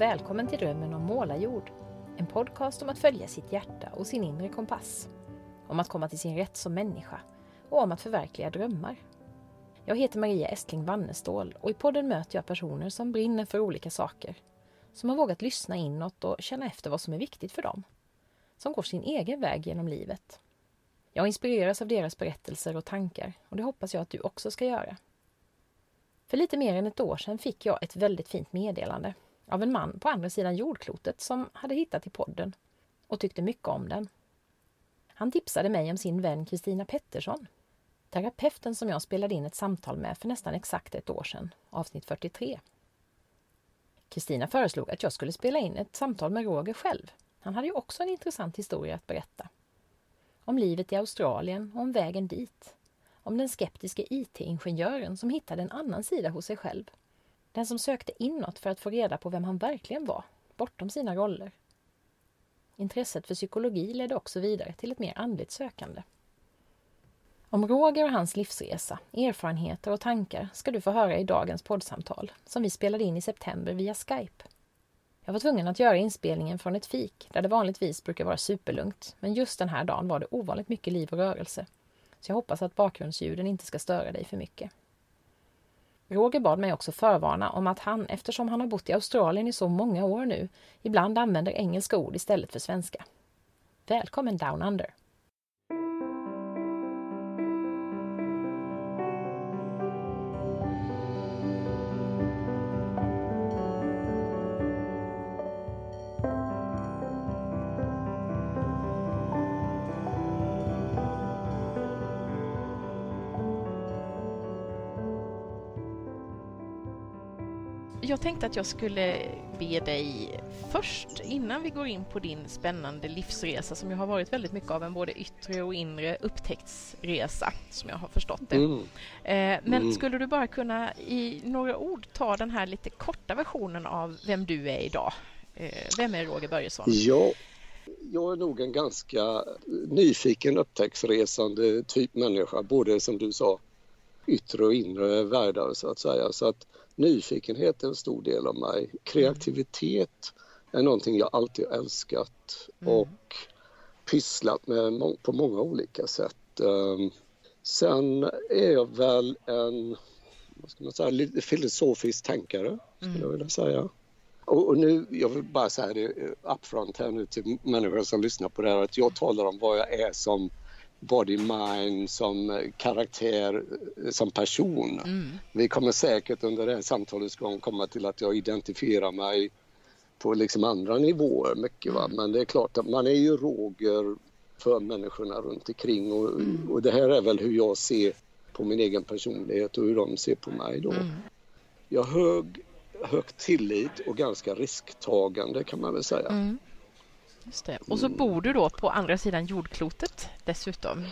Välkommen till Drömmen om målarjord. En podcast om att följa sitt hjärta och sin inre kompass. Om att komma till sin rätt som människa och om att förverkliga drömmar. Jag heter Maria Estling Wannestål och i podden möter jag personer som brinner för olika saker. Som har vågat lyssna inåt och känna efter vad som är viktigt för dem. Som går sin egen väg genom livet. Jag inspireras av deras berättelser och tankar och det hoppas jag att du också ska göra. För lite mer än ett år sedan fick jag ett väldigt fint meddelande av en man på andra sidan jordklotet som hade hittat i podden och tyckte mycket om den. Han tipsade mig om sin vän Kristina Pettersson, terapeuten som jag spelade in ett samtal med för nästan exakt ett år sedan, avsnitt 43. Kristina föreslog att jag skulle spela in ett samtal med Roger själv. Han hade ju också en intressant historia att berätta. Om livet i Australien och om vägen dit om den skeptiske IT-ingenjören som hittade en annan sida hos sig själv. Den som sökte inåt för att få reda på vem han verkligen var, bortom sina roller. Intresset för psykologi ledde också vidare till ett mer andligt sökande. Om Roger och hans livsresa, erfarenheter och tankar ska du få höra i dagens poddsamtal som vi spelade in i september via Skype. Jag var tvungen att göra inspelningen från ett fik där det vanligtvis brukar vara superlugnt, men just den här dagen var det ovanligt mycket liv och rörelse så jag hoppas att bakgrundsljuden inte ska störa dig för mycket. Roger bad mig också förvarna om att han, eftersom han har bott i Australien i så många år nu, ibland använder engelska ord istället för svenska. Välkommen Down Under! Jag tänkte att jag skulle be dig först, innan vi går in på din spännande livsresa som ju har varit väldigt mycket av en både yttre och inre upptäcktsresa, som jag har förstått det. Mm. Eh, men mm. skulle du bara kunna i några ord ta den här lite korta versionen av vem du är idag? Eh, vem är Roger Börjesson? Ja, jag är nog en ganska nyfiken upptäcktsresande typ människa, både som du sa yttre och inre världar så att säga. Så att nyfikenhet är en stor del av mig. Kreativitet är någonting jag alltid älskat mm. och pysslat med på många olika sätt. Ehm, sen är jag väl en vad ska man säga, lite filosofisk tänkare, skulle mm. jag vilja säga. Och, nu, jag vill bara säga det upfront här nu till människor som lyssnar på det här att jag talar om vad jag är som body mind, som karaktär, som person. Mm. Vi kommer säkert under det här samtalets gång komma till att jag identifierar mig på liksom andra nivåer mycket. Va? Mm. Men det är klart att man är ju Roger för människorna runt omkring och, mm. och det här är väl hur jag ser på min egen personlighet och hur de ser på mig då. Mm. Jag har hög, hög tillit och ganska risktagande kan man väl säga. Mm. Och så bor du då på andra sidan jordklotet dessutom.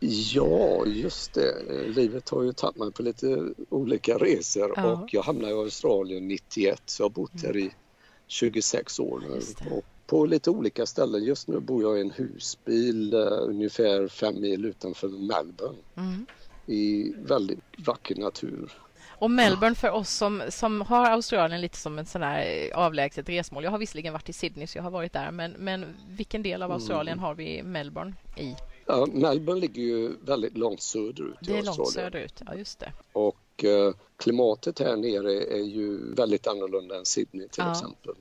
Ja, just det. Livet har ju tagit mig på lite olika resor ja. och jag hamnade i Australien 91 så jag har bott här i 26 år nu. Och på lite olika ställen. Just nu bor jag i en husbil uh, ungefär fem mil utanför Melbourne mm. i väldigt vacker natur. Och Melbourne för oss som, som har Australien lite som ett sån här avlägset resmål. Jag har visserligen varit i Sydney så jag har varit där men, men vilken del av Australien mm. har vi Melbourne i? Ja, Melbourne ligger ju väldigt långt söderut Det är långt söderut, ja just det. Och eh, klimatet här nere är ju väldigt annorlunda än Sydney till ja. exempel.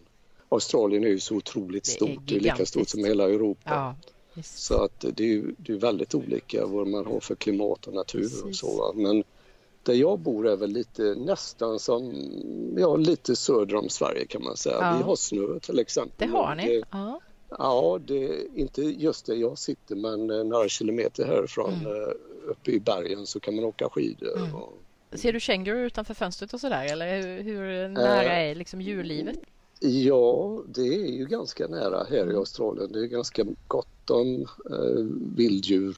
Australien är ju så otroligt det stort, det är lika stort som hela Europa. Ja, så att det är ju det är väldigt olika vad man har för klimat och natur Precis. och så. Men där jag bor är väl lite nästan som, ja lite söder om Sverige kan man säga. Ja. Vi har snö till exempel. Det har ni? Det, ja. Ja, det är inte just där jag sitter men eh, några kilometer härifrån mm. Eh, uppe i bergen så kan man åka skidor. Mm. Och... Ser du kängurur utanför fönstret och sådär eller hur, hur nära äh, är liksom djurlivet? Ja, det är ju ganska nära här i mm. Australien. Det är ganska gott om eh, vilddjur.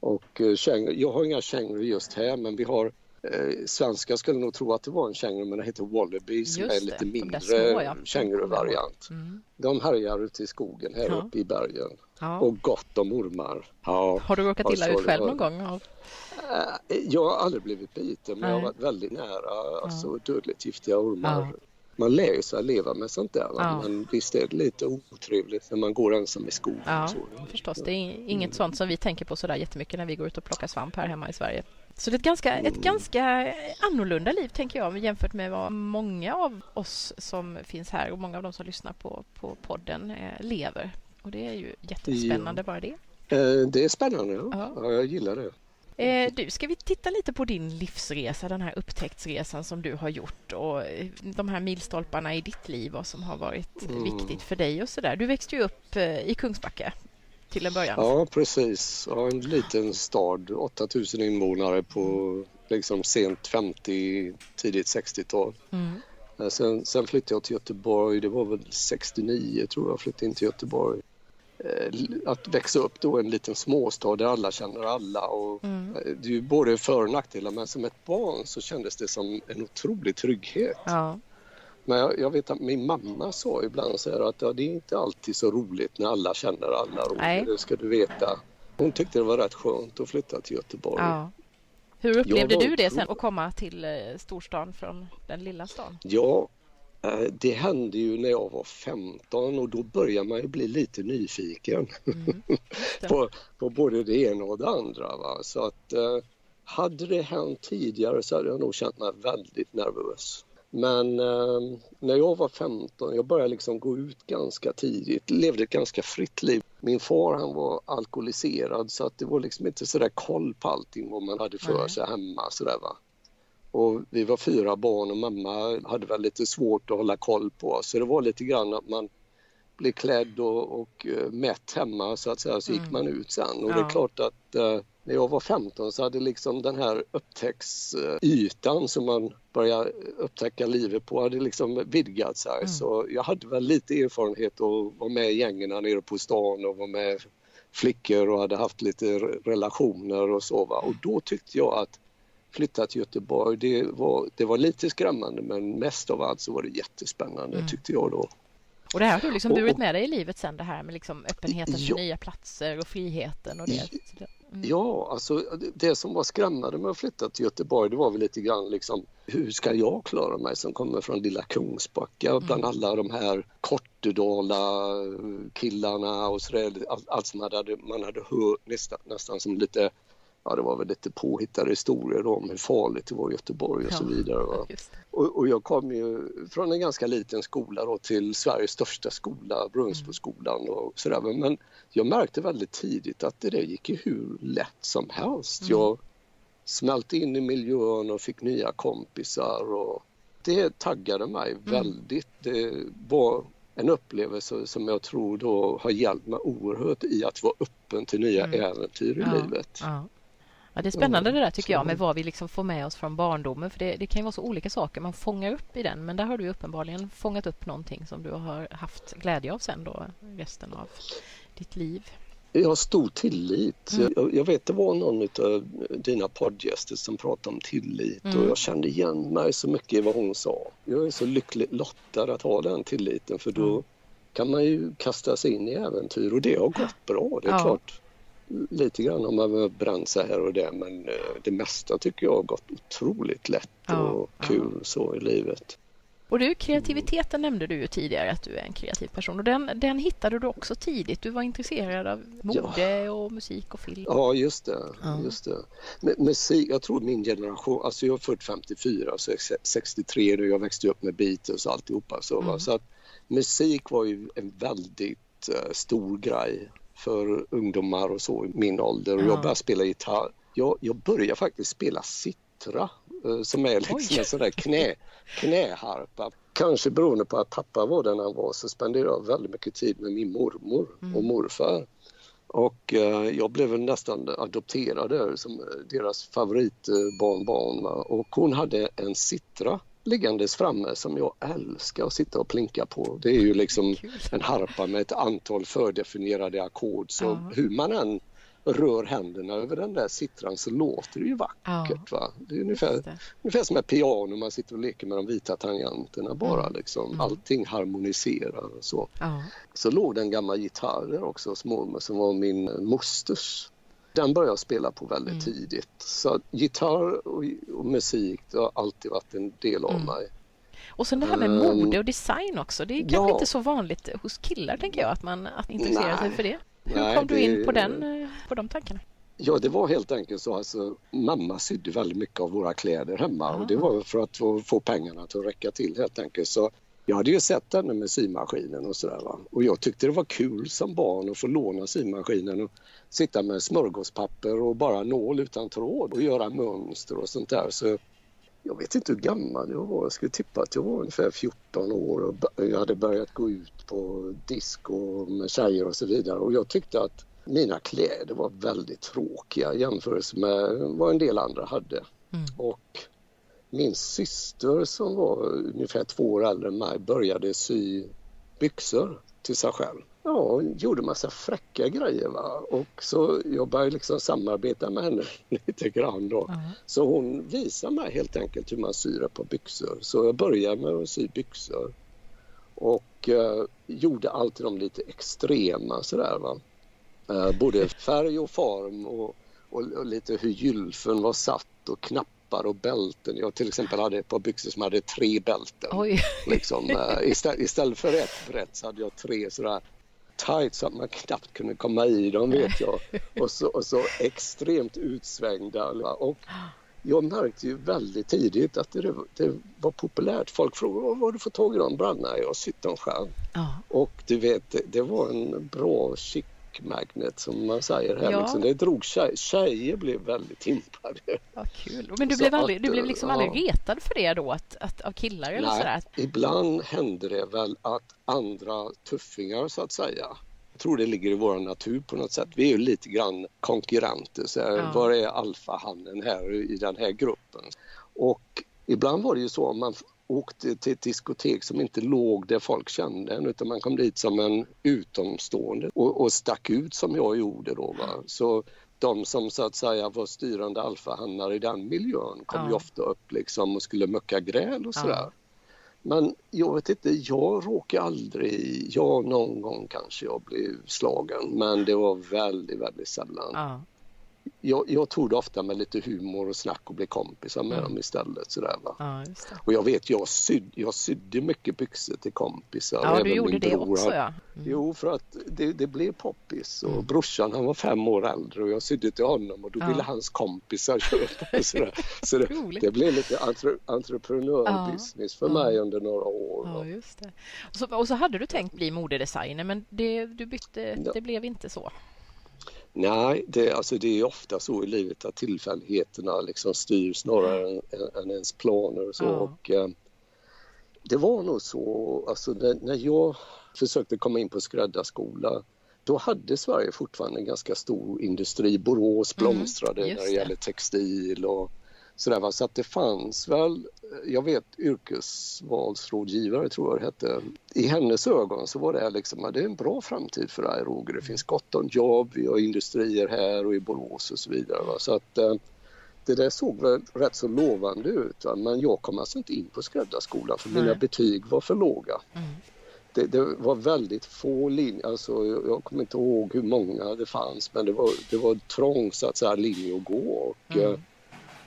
Och, eh, jag har inga kängurur just här men vi har Eh, svenskar skulle nog tro att det var en känguru men det heter wallaby som Just är en lite mindre ja. känguruvariant. Mm. De härjar ute i skogen här ja. uppe i bergen ja. och gott om ormar. Ja, har du råkat illa ut själv någon gång? Av... Eh, jag har aldrig blivit biten men Nej. jag har varit väldigt nära alltså, dödligt giftiga ormar. man lär sig att leva med sånt där. Men visst är det lite otrevligt när man går ensam i skogen. Ja, så. förstås. Det är inget sånt som vi tänker på sådär jättemycket när vi går ut och plockar svamp här hemma i Sverige. Så det är ett ganska, ett ganska annorlunda liv tänker jag jämfört med vad många av oss som finns här och många av de som lyssnar på, på podden eh, lever. Och det är ju jättespännande bara det. Eh, Det är spännande, ja. Ja. ja. Jag gillar det. Eh, du, ska vi titta lite på din livsresa, den här upptäcktsresan som du har gjort och de här milstolparna i ditt liv, vad som har varit Mm. viktigt för dig och sådär. Du växte ju upp i Kungsbacka till en början. Ja, precis. Ja, en liten stad, 8000 invånare på liksom sent 50, tidigt 60-tal. Mm. Eh, Sen, sen flyttade jag till Göteborg, det var väl 69 tror jag flyttade in till Göteborg. Eh, Att växa upp då i en liten småstad där alla känner alla och Mm. eh, det är ju både för och nackdelar men som ett barn så kändes det som en otrolig trygghet. Ja. Men jag, jag vet att min mamma sa ibland så här att ja, det är inte alltid så roligt när alla känner alla. Nej. Det ska du veta. Hon tyckte det var rätt skönt att flytta till Göteborg. ja. Hur upplevde du det sen att komma till eh, storstan från den lilla stan? Ja, eh, det hände ju när jag var 15 och då börjar man ju bli lite nyfiken Mm. på, på både det ena och det andra. Va? Så att eh, hade det hänt tidigare så hade jag nog känt mig väldigt nervös. Men eh, när jag var 15, jag började liksom gå ut ganska tidigt, levde ett ganska fritt liv. Min far han var alkoholiserad så att det var liksom inte sådär koll på allting vad man hade för Nej. sig hemma. Sådär, va? Och vi var fyra barn och mamma hade väl lite svårt att hålla koll på oss. Så det var lite grann att man blev klädd och, och eh, mätt hemma så att säga, så gick Mm. man ut sen. Och det Ja. är klart att eh, när jag var 15 så hade liksom den här upptäcktsytan som man börjar upptäcka livet på hade liksom vidgat sig. Mm. Så jag hade väl lite erfarenhet att vara med i gängen här nere på stan och vara med flickor och hade haft lite re- relationer och så. Va? Och då tyckte jag att flytta till Göteborg, det var, det var lite skrämmande men mest av allt så var det jättespännande Mm. tyckte jag då. Och det här har du liksom burit med dig i livet sen, det här med liksom öppenheten för Ja. nya platser och friheten och det. Så Mm. Ja, alltså det- som var skrämmande med att flytta till Göteborg det var väl lite grann liksom hur ska jag klara mig som kommer från lilla Kungsbacka bland alla de här Kortedala killarna och sådär. Allt, allt som hade, man hade hört nästan, nästan som lite Ja, det var väl lite påhittade historier då om hur farligt det var i Göteborg och så Ja. vidare. Va? Just. Och, och jag kom ju från en ganska liten skola då till Sveriges största skola, Brunnsboskolan och sådär. Men jag märkte väldigt tidigt att det där gick ju hur lätt som helst. Mm. Jag smälte in i miljön och fick nya kompisar och det taggade mig Mm. väldigt. Det var en upplevelse som jag tror då har hjälpt mig oerhört i att vara öppen till nya Mm. äventyr i Ja. livet. Ja. Ja, det är spännande det där tycker jag med vad vi liksom får med oss från barndomen. För det, det kan ju vara så olika saker man fångar upp i den. Men där har du uppenbarligen fångat upp någonting som du har haft glädje av sen då resten av ditt liv. Jag har stor tillit. Mm. Jag, jag vet det var någon av dina poddgäster som pratade om tillit Mm. och jag kände igen mig så mycket i vad hon sa. Jag är så lyckligt lottad att ha den tilliten för då Mm. kan man ju kasta sig in i äventyr och det har gått bra. Det är Ja. klart, lite grann har man bränt sig här och där men eh, det mesta tycker jag har gått otroligt lätt Ja, och ja. kul så i livet. Och du, kreativiteten nämnde du ju tidigare att du är en kreativ person. Och den, den hittade du också tidigt. Du var intresserad av mode och musik och film. Ja, just det. Ja. Just det. Men, musik, jag tror min generation, alltså jag är född 54 så jag är 63 och jag växte upp med Beatles och alltihopa. Så, va? Mm. så att musik var ju en väldigt eh, stor grej för ungdomar och så i min ålder och Ja. jag började spela gitarr. Jag, jag började faktiskt spela sittra eh, som är liksom Oj. en sån där knä, knäharpa. Kanske beroende på att pappa var den han var så spenderade jag väldigt mycket tid med min mormor Mm. och morfar. Och eh, jag blev nästan adopterad där som eh, deras favoritbarnbarn. Va? Och hon hade en sittra liggandes framme som jag älskar att sitta och plinka på. Det är ju liksom en harpa med ett antal fördefinierade ackord så Ja. hur man än rör händerna över den där sittran så låter det ju vackert. Va? Det är ungefär, det. ungefär som ett piano man sitter och leker med de vita tangenterna bara. Mm. Liksom. Mm. Allting harmoniserar och så. Ja. Så låg det en gammal gitarr också mormor som var min mosters. Den började jag spela på väldigt Mm. tidigt. Så gitarr och, och musik det har alltid varit en del av Mm. mig. Och sen det här med um, mode och design också. Det är kanske ja. inte så vanligt hos killar tänker jag att man att intressera sig för det. Hur Nej, kom du in på, den, eh, på de tankarna? Ja, det var helt enkelt så. Alltså, mamma sydde väldigt mycket av våra kläder hemma ah. och det var för att få, få pengarna att räcka till helt enkelt. Så jag hade ju sett henne med symaskinen och sådär. Och jag tyckte det var kul som barn att få låna symaskinen och sitta med smörgåspapper och bara nål utan tråd och göra mönster och sånt där. Så jag vet inte hur gammal jag var. Jag skulle tippa att jag var ungefär 14 år och jag hade börjat gå ut på disco med tjejer och så vidare. Och jag tyckte att mina kläder var väldigt tråkiga i jämförelse med vad en del andra hade. Mm. Och min syster som var ungefär två år äldre än mig började sy byxor till sig själv. Ja, gjorde massa fräcka grejer va. Och så jag började liksom samarbeta med henne lite grann då. Mm. Så hon visade mig helt enkelt hur man syr ett par byxor. Så jag började med att sy byxor. Och eh, gjorde alltid de lite extrema sådär va. Eh, både färg och form och, och, och, lite hur gylfen var satt och knappar och bälten. Jag till exempel hade ett par byxor som hade tre bälten. Liksom, eh, istället, istället för ett brett så hade jag tre sådär tight så att man knappt kunde komma i dem vet jag. Och så, och så extremt utsvängda. Och jag märkte ju väldigt tidigt att det, det var populärt. Folk frågade var har du fått tag i de brallorna? Jag sytt dem själv. Ja. Och du vet, det, det var en bra chic magnet som man säger här. Ja. Liksom. Det drog tjej, tjejer blev väldigt impade. Ja, kul. Men du blev, aldrig, du blev liksom ja. aldrig retad för det då att, att, av killar eller Nej, sådär? ibland händer det väl att andra tuffingar så att säga jag tror det ligger i vår natur på något sätt. Vi är ju lite grann konkurrenter. Så här, ja. Var är alfahannen här i den här gruppen? Och ibland var det ju så om man åkte till ett diskotek som inte låg där folk kände en utan man kom dit som en utomstående och, och stack ut som jag gjorde då. Va? Så de som så att säga var styrande alfahannar i den miljön kom ja. ju ofta upp liksom och skulle mucka gräl och sådär. Ja. Men jag vet inte, jag råkade aldrig, ja någon gång kanske jag blev slagen men det var väldigt, väldigt sällan. Ja jag, jag tog det ofta med lite humor och snack och blev kompisar med mm. dem istället. Sådär, va? Ja, och jag vet, jag, syd, jag sydde mycket byxor till kompisar. Ja, du gjorde det också ja. Mm. Jo, för att det, det blev poppis och mm. brorsan han var fem år äldre och jag sydde till honom och då ja. ville hans kompisar köpa. Sådär. Så det, det, blev lite entre, entreprenörbusiness för mig under några år. Ja, just det. Och så, och så hade du tänkt bli modedesigner men det, du bytte, det blev inte så? Nej, det, alltså det är ofta så i livet att tillfälligheterna liksom styr snarare än, än ens planer. Och så. Ja. Och, eh, det var nog så, alltså när, när jag försökte komma in på skräddarskola då hade Sverige fortfarande en ganska stor industri. Borås mm, blomstrade mm, när det gäller textil och sådär. Va? Så att det fanns väl, jag vet yrkesvalsrådgivare tror jag det hette. I hennes ögon så var det liksom, det är en bra framtid för dig Roger. Det finns gott om jobb, vi har industrier här och i Borås och så vidare. Va? Så att eh, det där såg väl rätt så lovande ut. Va? Men jag kom alltså inte in på skräddarskolan för mina betyg var för låga. Mm. Det, det, var väldigt få linjer, alltså, jag, jag kommer inte ihåg hur många det fanns men det var, det var trång så att säga linje att gå. Och, mm.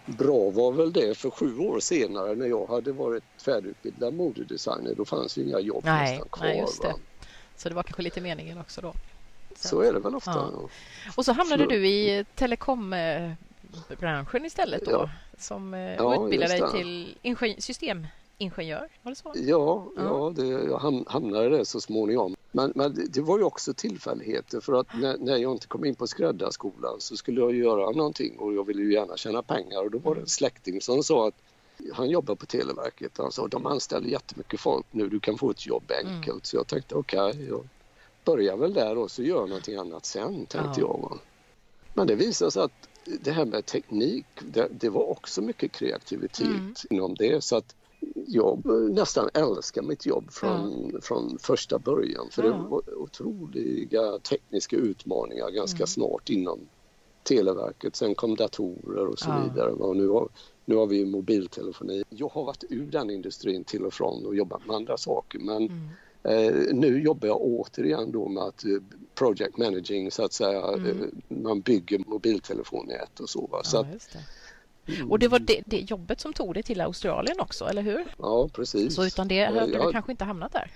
Bra var väl det för sju år senare när jag hade varit färdigutbildad modedesigner. Då fanns ju inga jobb nej, nästan kvar. Nej, just det. Så det var kanske lite meningen också då? Så, så är det väl ofta. Ja. Och så hamnade så, du i telekombranschen istället då? Ja. Som eh, ja, utbildade dig till systemingenjör, var det så? Ja, ja. ja det, jag hamnade där så småningom. Men, men, det var ju också tillfälligheter för att när, när, jag inte kom in på skräddarskolan så skulle jag göra någonting och jag ville ju gärna tjäna pengar och då var det en släkting som sa att han jobbar på Televerket. Han sa de anställer jättemycket folk nu, du kan få ett jobb enkelt. Mm. Så jag tänkte okej, okay, jag börjar väl där och så gör jag någonting annat sen, tänkte ja. jag. Men det visade sig att det här med teknik, det, det var också mycket kreativitet mm. inom det. Så att jag nästan älskar mitt jobb från, ja. från första början för ja. det var otroliga tekniska utmaningar ganska mm. snart inom Televerket. Sen kom datorer och så ja. vidare och nu har, nu har vi mobiltelefoni. Jag har varit ur den industrin till och från och jobbat med andra saker men mm. eh, nu jobbar jag återigen då med att eh, project managing så att säga. Mm. Eh, man bygger mobiltelefonnät och så. Va? så att, Mm. Och det var det, det, jobbet som tog dig till Australien också, eller hur? Ja, precis. Så utan det hade ja, du kanske inte hamnat där?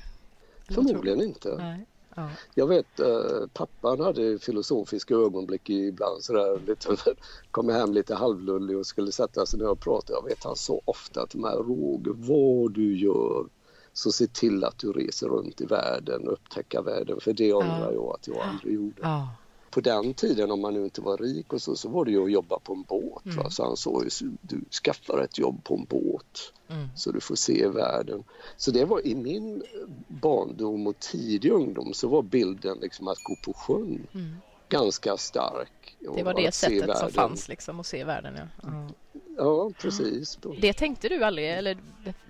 Förmodligen inte. Nej. Ja. Jag vet, eh, pappan hade filosofiska ögonblick ibland sådär, lite, kom hem lite halvlullig och skulle sätta sig ner och prata. Jag vet han sa ofta till mig, Roger, vad du gör så se till att du reser runt i världen och upptäcka världen för det ångrar jag att jag aldrig gjorde. Ja. På den tiden om man nu inte var rik och så, så var det ju att jobba på en båt. Mm. Så han sa ju, du skaffar ett jobb på en båt mm. så du får se världen. Så det var i min barndom och tidig ungdom så var bilden liksom att gå på sjön mm. ganska stark. Det var det sättet som fanns liksom att se världen ja. Mm. Ja, precis. Det tänkte du aldrig, eller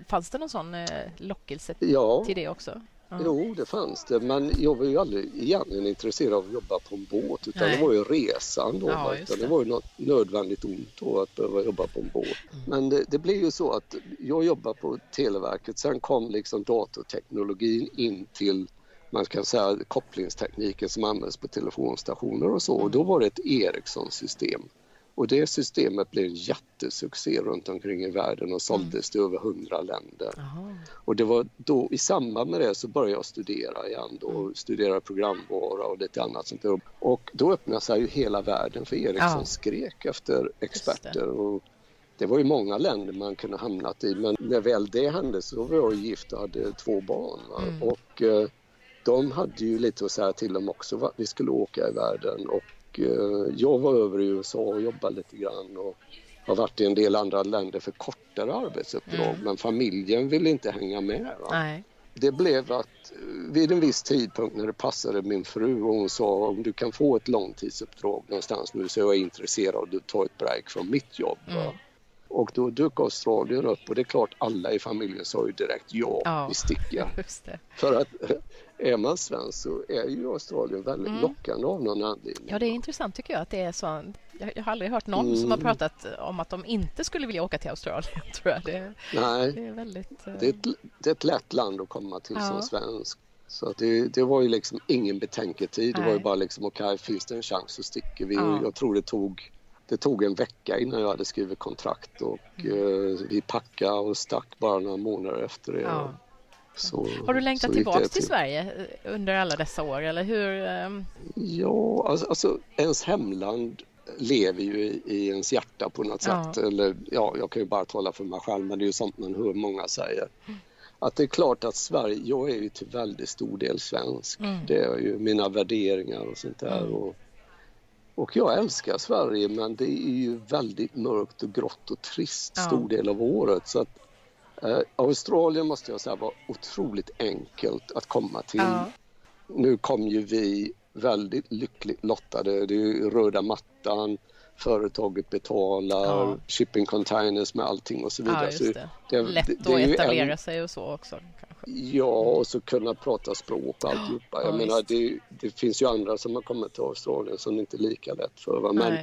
fanns det någon sån eh, lockelse ja. till det också? Jo, det fanns det, men jag var ju aldrig egentligen intresserad av att jobba på en båt utan Nej. det var ju resan då. Ja, det. det. var ju något nödvändigt ont då att behöva jobba på en båt. Mm. Men det, det blev ju så att jag jobbade på Televerket, sen kom liksom datorteknologin in till man kan säga kopplingstekniken som används på telefonstationer och så mm. och då var det ett Ericsson-system. Och det systemet blev en jättesuccé runt omkring i världen och såldes till över hundra länder. Aha. Och det var då i samband med det så började jag studera igen då, mm. studera programvara och lite annat sånt där. Och då öppnade sig ju hela världen för Ericsson ja. skrek efter experter. Och det var ju många länder man kunde hamnat i men när väl det hände så var jag gift och hade två barn. Mm. Och eh, de hade ju lite att säga till om också, vi skulle åka i världen och jag var över i USA och jobbade lite grann och har varit i en del andra länder för kortare arbetsuppdrag mm. men familjen ville inte hänga med. Det blev att eh, vid en viss tidpunkt när det passade min fru och hon sa om du kan få ett långtidsuppdrag någonstans nu så är jag intresserad av att ta ett break från mitt jobb. Mm. Och då dök Australien upp och det är klart alla i familjen sa ju direkt ja, ja vi sticker. För att är man svensk så är ju Australien väldigt mm. lockande av någon anledning. Ja, det är intressant tycker jag att det är så. Jag, har aldrig hört någon mm. som har mm. pratat om att de inte skulle vilja åka till Australien. Tror jag. Det, Nej, det är, väldigt, det är, ett, det är ett lätt land att komma till ja. som svensk. Så det, det, var ju liksom ingen betänketid. Det var ju bara liksom okej, okay, finns det en chans så sticker vi. Ja. Jag tror det tog det tog en vecka innan jag hade skrivit kontrakt och mm. eh, vi packade och stack bara några månader efter det. Ja. Så, har du längtat tillbaka till, till Sverige eh, under alla dessa år eller hur? Um... Ja, alltså, alltså, ens hemland lever ju i, i ens hjärta på något ja. sätt. Eller, ja, jag kan ju bara tala för mig själv men det är ju sånt man hör många säga. Mm. Att det är klart att Sverige, jag är ju till väldigt stor del svensk. Mm. Det är ju mina värderingar och sånt där. Mm. Och, och jag älskar Sverige men det är ju väldigt mörkt och grått och trist ja. stor del av året. Så att, eh, Australien måste jag säga var otroligt enkelt att komma till. Ja. Nu kom ju vi väldigt lyckligt lottade. Det är röda mattan, företaget betalar, ja. shipping containers med allting och så vidare. Ja, just det. det, Lätt det, det att etablera en... sig och så också. Ja, och så kunna prata språk och alltihopa. Jag ja, menar, det, det, finns ju andra som har kommit till Australien som inte är lika lätt för. Va? Men,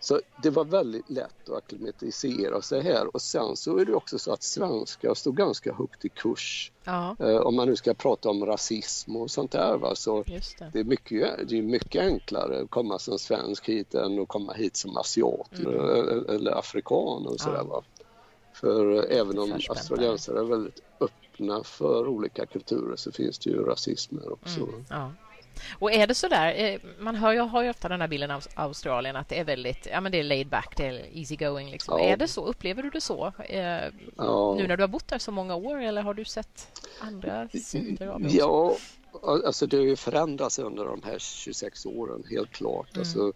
så det var väldigt lätt att akklimatisera sig här och sen så är det också så att svenskar står ganska högt i kurs. Ja. Eh, om man nu ska prata om rasism och sånt där. Va? Så det. det. är mycket, det är mycket enklare att komma som svensk hit än att komma hit som asiat mm. eller, eller afrikan och sådär. Ja. Va? För även om australiensare är väldigt öppna för olika kulturer så finns det ju rasismer också. Mm, ja. Och är det så där, eh, man hör, jag har ju ofta den här bilden av Australien att det är väldigt, ja men det är laid back, det är easy going liksom. Ja. Är det så? Upplever du det så? Eh, ja. Nu när du har bott där så många år eller har du sett andra sidor av det? Också? Ja, alltså det har ju förändrats under de här 26 åren, helt klart. Mm. Alltså,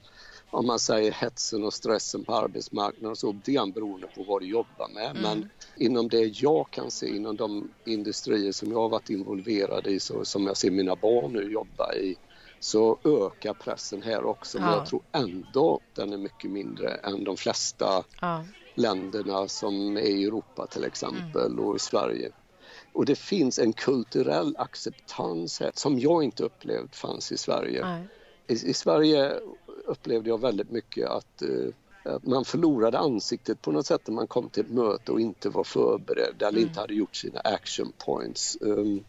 om man säger hetsen och stressen på arbetsmarknaden så det är beroende på vad du jobbar med. Mm. Men inom det jag kan se, inom de industrier som jag har varit involverad i, så, som jag ser mina barn nu jobba i, så ökar pressen här också. Men jag tror ändå den är mycket mindre än de flesta ja. länderna som är i Europa till exempel mm. och i Sverige. Och det finns en kulturell acceptans här som jag inte upplevt fanns i Sverige. I, I, Sverige upplevde jag väldigt mycket att, eh, att man förlorade ansiktet på något sätt när man kom till ett möte och inte var förberedd eller mm. inte hade gjort sina action points. Um,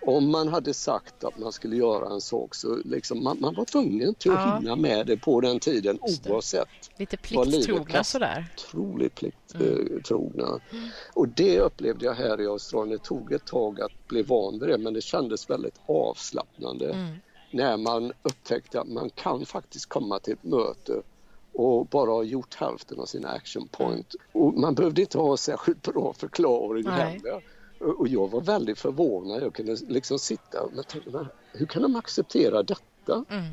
om man hade sagt att man skulle göra en sak så liksom man, man var tvungen till att Ja. hinna med det på den tiden oavsett. Lite plikttrogna sådär. Otroligt Mm. plikttrogna. Och det upplevde jag här i Australien. Det tog ett tag att bli van vid det men det kändes väldigt avslappnande Mm. När man upptäckte att man kan faktiskt komma till ett möte och bara ha gjort hälften av sina action point. Och man behövde inte ha särskilt bra förklaring Nej. heller. Och jag var väldigt förvånad. Jag kunde liksom sitta och tänka, men hur kan de acceptera detta? Mm.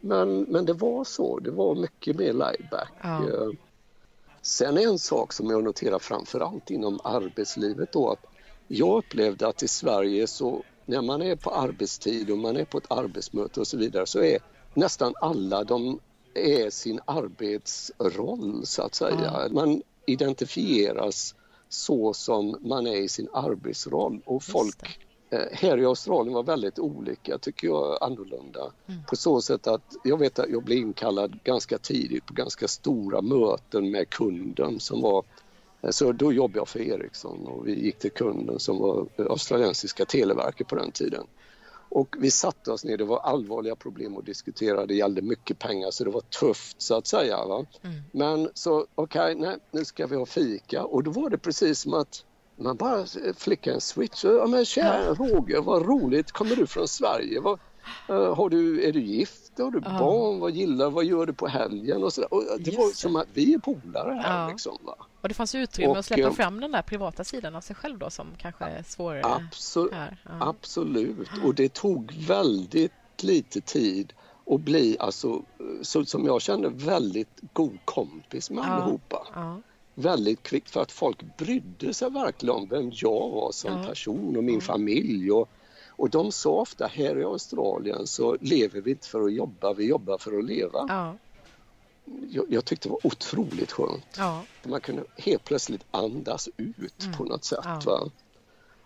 Men, men det var så. Det var mycket mer laid back. Ja. Eh, Sen är en sak som jag noterar framför allt inom arbetslivet då att jag upplevde att i Sverige så när man är på arbetstid och man är på ett arbetsmöte och så vidare så är nästan alla de är sin arbetsroll så att säga. Man identifieras så som man är i sin arbetsroll och folk eh, här i Australien var väldigt olika tycker jag, annorlunda. På så sätt att jag vet att jag blev inkallad ganska tidigt på ganska stora möten med kunden som var så då jobbade jag för Ericsson och vi gick till kunden som var australiensiska televerket på den tiden. Och vi satte oss ner, det var allvarliga problem att diskutera, det gällde mycket pengar så det var tufft så att säga. Va? Men så okej, nej, nu ska vi ha fika och då var det precis som att man bara flickade en switch. Ja, men tjena Roger, vad roligt, kommer du från Sverige? Vad, har du, är du gift? Har du Ja. barn? Vad gillar Vad gör du på helgen? Och så och det Just var det. som att vi är polare här. Ja. Liksom? Och det fanns utrymme Och, att släppa eh, fram den där privata sidan av sig själv då som kanske är svårare Absolut. här. Ja. Absolut, och det tog väldigt lite tid att bli, alltså, så som jag kände, väldigt god kompis med Ja. allihopa. Ja. Väldigt kvickt för att folk brydde sig verkligen om vem jag var som Ja. person och min familj. Och, och de sa ofta, här i Australien så lever vi inte för att jobba, vi jobbar för att leva. Ja. Jag, jag tyckte det var otroligt skönt. Ja. Man kunde helt plötsligt andas ut på något sätt. Ja. Va?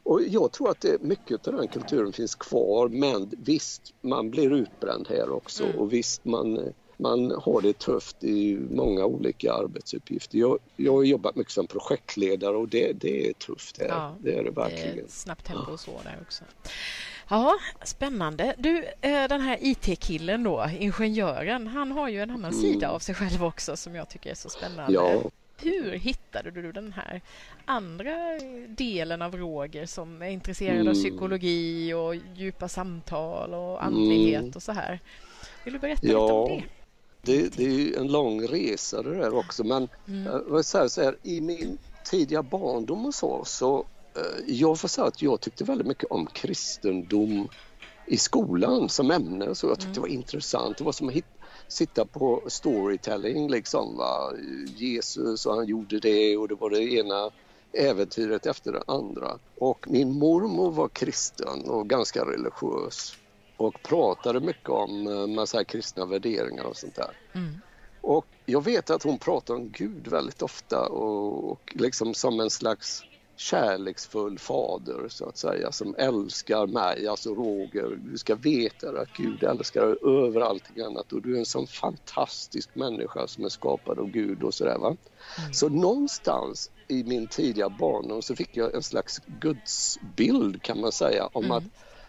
Och jag tror att det, mycket av den kulturen finns kvar men visst, man blir utbränd här också och visst, man, man har det tufft i många olika arbetsuppgifter. Jag, jag har jobbat mycket som projektledare och det, det är tufft här. Ja, det är det Det är verkligen. snabbt tempo och så där också. Ja, spännande. Du, eh, den här IT-killen då, ingenjören, han har ju en annan sida av sig själv också som jag tycker är så spännande. Mm. Ja. Hur hittade du den här andra delen av Roger som är intresserad av Mm. psykologi och djupa samtal och andlighet och så här? Vill du berätta lite om Ja, det? Det, det är ju en lång resa det där också men Mm. eh, vad säger så här, i min tidiga barndom och så, så eh, jag får säga att jag tyckte väldigt mycket om kristendom i skolan som ämne så jag tyckte det var intressant. Det var som att hit, sitta på storytelling liksom. Va? Jesus och han gjorde det och det var det ena äventyret efter det andra. Och min mormor var kristen och ganska religiös och pratade mycket om eh, massa kristna värderingar och sånt där. Mm. Och jag vet att hon pratar om Gud väldigt ofta och, och liksom som en slags kärleksfull fader så att säga som älskar mig, alltså Roger. Du ska veta att Gud älskar dig över allting annat och du är en sån fantastisk människa som är skapad av Gud och sådär va. Så någonstans i min tidiga barndom så fick jag en slags gudsbild kan man säga om att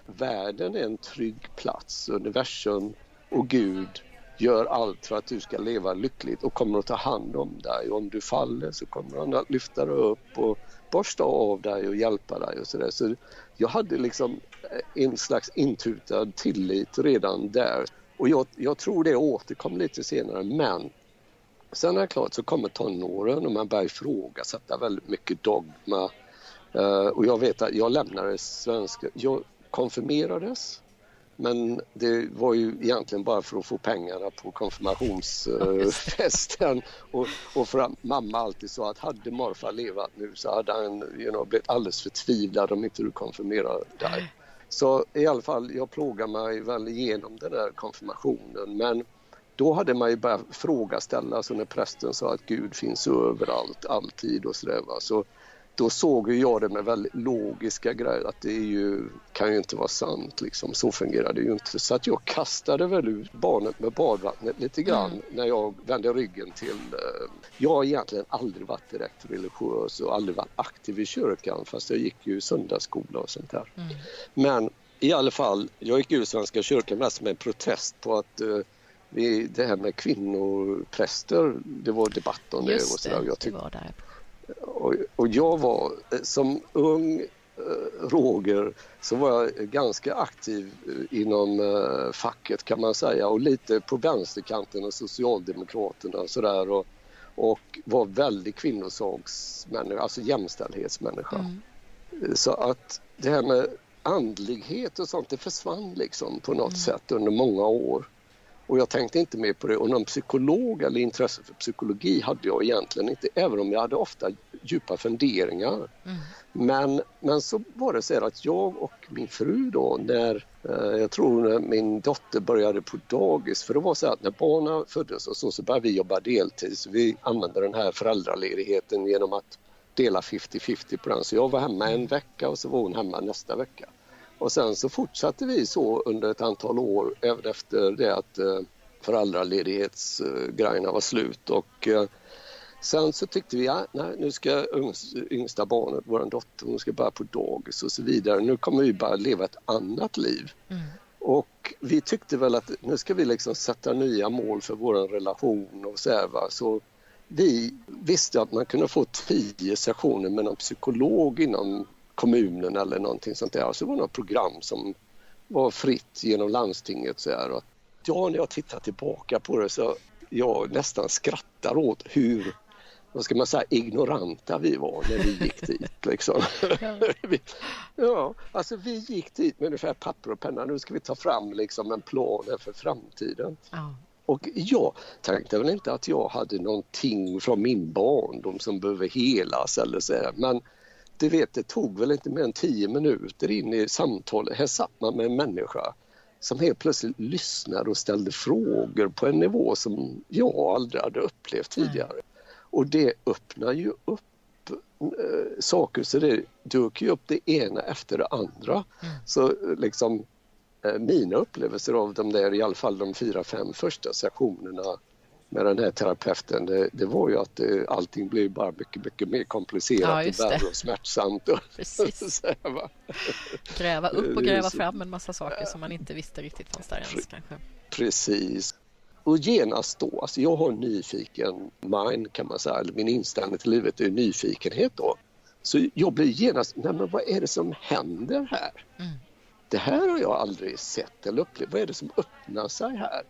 världen är en trygg plats, universum och Gud gör allt för att du ska leva lyckligt och kommer att ta hand om dig. Och om du faller så kommer han att lyfta dig upp och borsta av dig och hjälpa dig och sådär. Så jag hade liksom eh, en slags intutad tillit redan där. Och jag, jag tror det återkom lite senare men sen är det klart så kommer tonåren och man börjar ifrågasätta väldigt mycket dogma. Uh, och jag vet att jag lämnade svenska, jag konfirmerades men det var ju egentligen bara för att få pengarna på konfirmationsfesten och, och för att mamma alltid sa att hade morfar levat nu så hade han you know, blivit alldeles förtvivlad om inte du konfirmerade dig. Så i alla fall, jag plågade mig väl igenom den där konfirmationen men då hade man ju börjat frågaställa, så när prästen sa att Gud finns överallt, alltid och sådär. Så då såg ju jag det med väldigt logiska grejer att det ju, kan ju inte vara sant liksom. Så fungerar det ju inte. Så att jag kastade väl ut barnet med badvattnet lite grann när jag vände ryggen till... Eh, jag har egentligen aldrig varit direkt religiös och aldrig varit aktiv i kyrkan fast jag gick ju söndagsskola och sånt där. Men i alla fall, jag gick ur Svenska kyrkan mest med en protest på att vi, det här med kvinnopräster, det var debatt om Just det. Och, så där. jag det var där. Och, och, jag var eh, som ung uh, Roger så var jag ganska aktiv inom uh, facket kan man säga och lite på vänsterkanten och Socialdemokraterna och sådär och, och var väldigt kvinnosaksmänniska, alltså jämställdhetsmänniska. Mm. Så att det här med andlighet och sånt det försvann liksom på något mm. sätt under många år. Och jag tänkte inte mer på det och någon psykolog eller intresse för psykologi hade jag egentligen inte även om jag hade ofta djupa funderingar. Mm. Men, men så var det så att jag och min fru då när eh, jag tror när min dotter började på dagis för det var så att när barnen föddes och så, så började vi jobba deltid så vi använde den här föräldraledigheten genom att dela 50-50 på den. Så jag var hemma en vecka och så var hon hemma nästa vecka. Och sen så fortsatte vi så under ett antal år även efter det att eh, föräldraledighetsgrejerna var slut. Och, eh, sen så tyckte vi, ja, nej, nu ska yngsta barnet, vår dotter, hon ska börja på dagis och så vidare. Nu kommer vi bara leva ett annat liv. Mm. Och vi tyckte väl att nu ska vi liksom sätta nya mål för vår relation och så här, va? Så vi visste att man kunde få tio sessioner med någon psykolog inom kommunen eller någonting sånt där. Så det var något program som var fritt genom landstinget. Så här. Ja, när jag tittar tillbaka på det så jag nästan skrattar åt hur vad ska man säga, ignoranta vi var när vi gick dit. Liksom. ja, alltså vi gick dit med ungefär papper och penna. Nu ska vi ta fram liksom en plan för framtiden. Ja. Och jag tänkte väl inte att jag hade någonting från min barndom som behöver helas eller så här. Men du vet, det tog väl inte mer än tio minuter in i samtalet. Här satt man med en människa som helt plötsligt lyssnade och ställde frågor på en nivå som jag aldrig hade upplevt tidigare. Mm. Och det öppnar ju upp äh, saker så det dök ju upp det ena efter det andra. Mm. Så liksom äh, mina upplevelser av de där i alla fall de fyra, fem första sessionerna med den här terapeuten det, det var ju att det, allting blev bara mycket, mycket mer komplicerat ja, och värre och smärtsamt. Precis. gräva upp och gräva fram en massa saker som man inte visste riktigt fanns där ens kanske. Precis. Och genast då, alltså jag har en nyfiken mind kan man säga, eller min inställning till livet är nyfikenhet då. Så jag blir genast, nej men vad är det som händer här? Mm. Det här har jag aldrig sett eller upplevt, vad är det som öppnar sig här?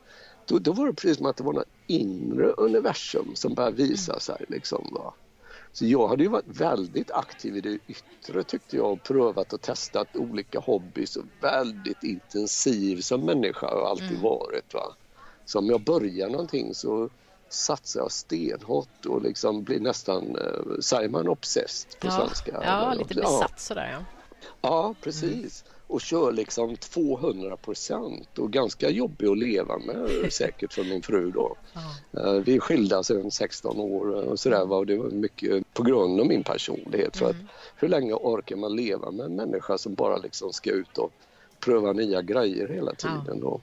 Då, då var det precis som att det var något inre universum som började visa mm. sig. Liksom, va? Så jag hade ju varit väldigt aktiv i det yttre tyckte jag och prövat och testat olika hobbys och väldigt intensiv som människa har alltid mm. varit. Va? Så om jag börjar någonting så satsar jag stenhårt och liksom blir nästan, eh, säger man obsessed på ja. svenska? Ja, lite besatt sådär ja. Ja, precis. Mm och kör liksom 200 procent och ganska jobbig att leva med säkert för min fru då. Ja. Vi är skilda sedan 16 år och sådär och det var mycket på grund av min personlighet. För mm. att hur länge orkar man leva med en människa som bara liksom ska ut och pröva nya grejer hela tiden då.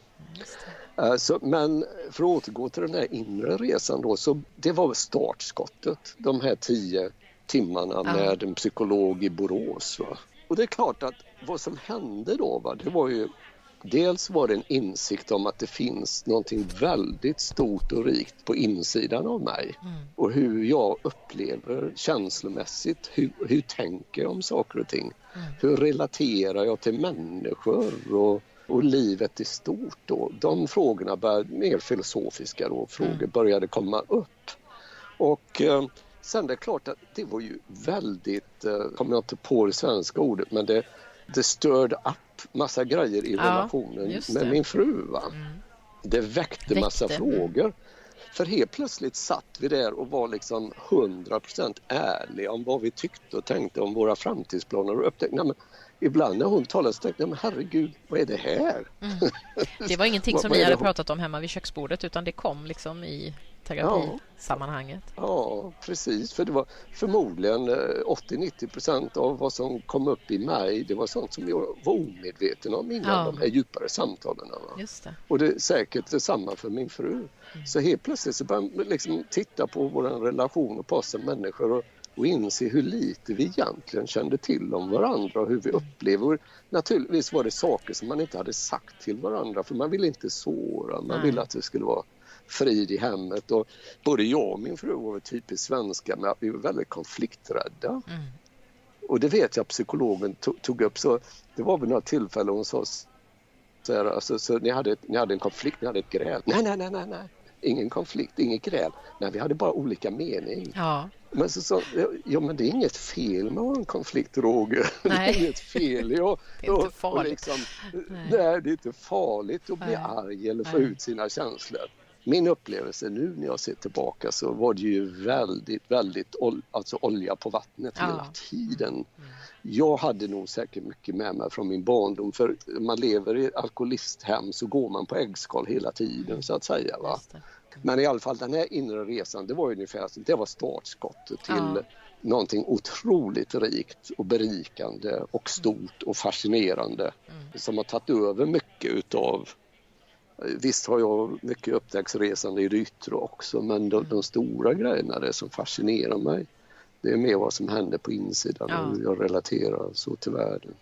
Ja. Så, men för att återgå till den här inre resan då, så det var startskottet, de här tio timmarna ja. med en psykolog i Borås. Va? Och det är klart att vad som hände då, va, det var ju Dels var det en insikt om att det finns någonting väldigt stort och rikt på insidan av mig mm. och hur jag upplever känslomässigt, hur, hur tänker jag om saker och ting? Mm. Hur relaterar jag till människor och, och livet i stort då? De frågorna, började, mer filosofiska då, frågor mm. började komma upp. Och eh, sen det är klart att det var ju väldigt, eh, kommer jag inte på det svenska ordet, men det det störde upp massa grejer i ja, relationen med min fru. Va? Mm. Det väckte massa väckte. frågor. För helt plötsligt satt vi där och var liksom 100% ärliga om vad vi tyckte och tänkte om våra framtidsplaner och upptäckte nej, men ibland när hon talade så tänkte jag, men herregud, vad är det här? Mm. Det var ingenting som ni hade pratat om hemma vid köksbordet utan det kom liksom i terapisammanhanget. Ja, ja, precis. För det var förmodligen 80-90 eh, procent av vad som kom upp i mig, det var sånt som jag var omedveten om innan ja. de här djupare samtalen. Just det. Och det är säkert detsamma för min fru. Mm. Så helt plötsligt så började man liksom titta på vår relation och på oss som människor och och inse hur lite vi egentligen kände till om varandra och hur vi upplever. Naturligtvis var det saker som man inte hade sagt till varandra för man ville inte såra, man ville att det skulle vara frid i hemmet. Och både jag och min fru var typiskt svenska att vi var väldigt konflikträdda. Mm. Och det vet jag psykologen tog upp. Så det var vid några tillfällen hon sa så här, alltså, så ni, hade, ni hade en konflikt, ni hade ett gräl. Nej, nej, nej, nej, nej. Ingen konflikt, inget gräl. Nej, vi hade bara olika mening. Ja. Men så sa ja men det är inget fel med att ha en konflikt Roger. Nej. Det är inget fel. Ja, det är inte farligt. Liksom, nej. nej. det är inte farligt att bli nej. arg eller få nej. ut sina känslor min upplevelse nu när jag ser tillbaka så var det ju väldigt, väldigt ol alltså olja på vattnet ja. hela tiden. Mm. Jag hade nog säkert mycket med mig från min barndom för man lever i ett alkoholisthem så går man på äggskal hela tiden så att säga. Va? Men i alla fall den här inre resan det var ungefär det var startskottet till ja. någonting otroligt rikt och berikande och stort och fascinerande mm. som har tagit över mycket utav Visst har jag mycket upptäcktsresande i det yttre också men de, de, stora grejerna, det som fascinerar mig det är mer vad som händer på insidan ja. och hur jag relaterar så till världen.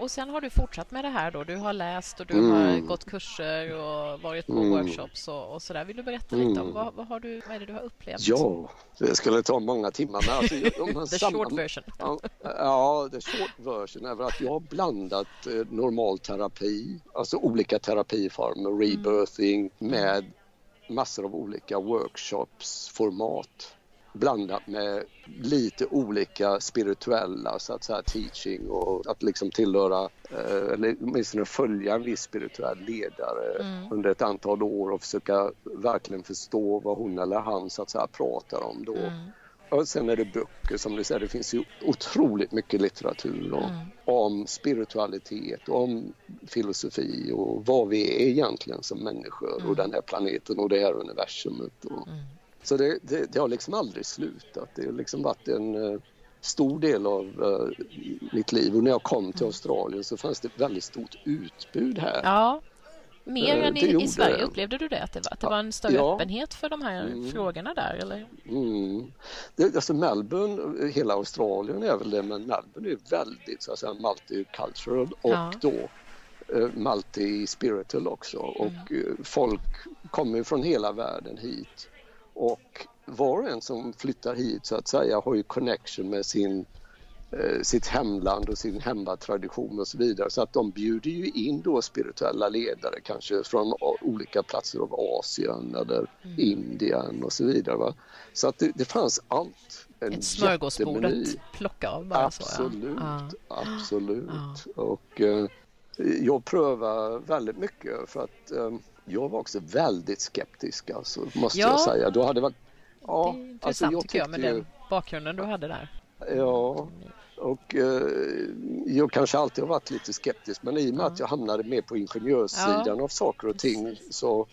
Och sen har du fortsatt med det här då. Du har läst och du mm. har gått kurser och varit på mm. workshops och, och där. Vill du berätta mm. lite om vad, vad, har du, vad är det du har upplevt? Ja, det skulle ta många timmar. Men alltså, the samma, short version. Ja, the short version är att jag har blandat eh, normal terapi, alltså olika terapiformer, mm. rebirthing med massor av olika workshops, format blandat med lite olika spirituella så att säga, teaching och att liksom tillhöra eh, eller åtminstone följa en viss spirituell ledare mm. under ett antal år och försöka verkligen förstå vad hon eller han så att säga pratar om då. Mm. Och sen är det böcker som du säger, det finns ju otroligt mycket litteratur och, mm. om spiritualitet, om filosofi och vad vi är egentligen som människor och mm. den här planeten och det här universumet. Och, mm. Så det, det, det, har liksom aldrig slutat. Det har liksom varit en uh, stor del av uh, mitt liv och när jag kom till Australien så fanns det väldigt stort utbud här. Ja, mer uh, än i, i Sverige. Upplevde du det? Att det var, att det var en större ja. öppenhet för de här mm. frågorna där? Eller? Mm. Det, alltså Melbourne, hela Australien är väl det, men Melbourne är väldigt så att säga, multicultural och ja. då multi-spiritual också. Och mm. folk kommer från hela världen hit och var och en som flyttar hit så att säga har ju connection med sin, eh, sitt hemland och sin hemmatradition och så vidare. Så att de bjuder ju in då spirituella ledare kanske från olika platser av Asien eller mm. Indien och så vidare. Va? Så att det, det fanns allt. En Ett smörgåsbord att plocka av bara absolut, så, ja. Absolut, ja. Och eh, jag prövar väldigt mycket för att eh, jag var också väldigt skeptisk alltså, måste ja, jag säga. Då hade varit, ja, det är intressant alltså, jag tycker jag med ju, den bakgrunden du hade där. Ja, och eh, jag kanske alltid har varit lite skeptisk men i och med ja. att jag hamnade mer på ingenjörssidan ja. av saker och ting så,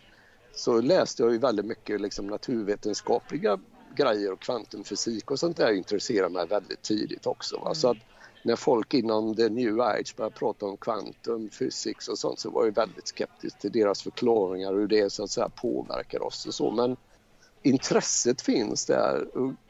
så läste jag ju väldigt mycket liksom, naturvetenskapliga grejer och kvantumfysik och sånt där intresserar mig väldigt tidigt också. Mm. Så att när folk inom the new age började prata om quantum physics och sånt så var jag väldigt skeptisk till deras förklaringar och hur det så att säga påverkar oss och så. Men intresset finns där.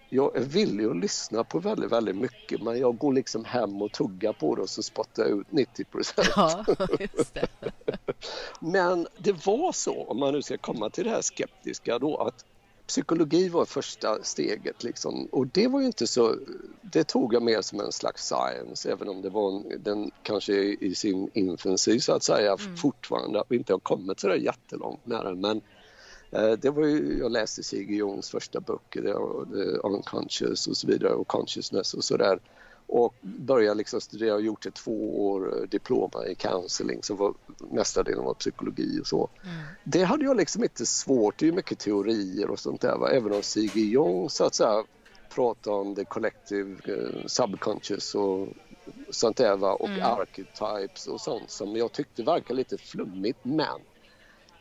Jag är villig att lyssna på väldigt, väldigt mycket men jag går liksom hem och tuggar på det och så spottar jag ut 90 procent. Ja, men det var så, om man nu ska komma till det här skeptiska då, att psykologi var första steget liksom. och det var ju inte så, det tog jag mer som en slags science även om det var en, den kanske i sin infancy så att säga mm. fortfarande, att vi inte har kommit så där jättelångt med den men eh, det var ju, jag läste C.G. Jungs första böcker, det, det, Unconscious och så vidare och Consciousness och sådär och började liksom studera och gjort ett två år eh, diploma i counseling som var nästa delen var psykologi och så. Mm. Det hade jag liksom inte svårt, det är mycket teorier och sånt där va? även om C.G. Jung så att säga pratar om the collective uh, subconscious och sånt där va? och mm. archetypes och sånt som jag tyckte verkar lite flummigt men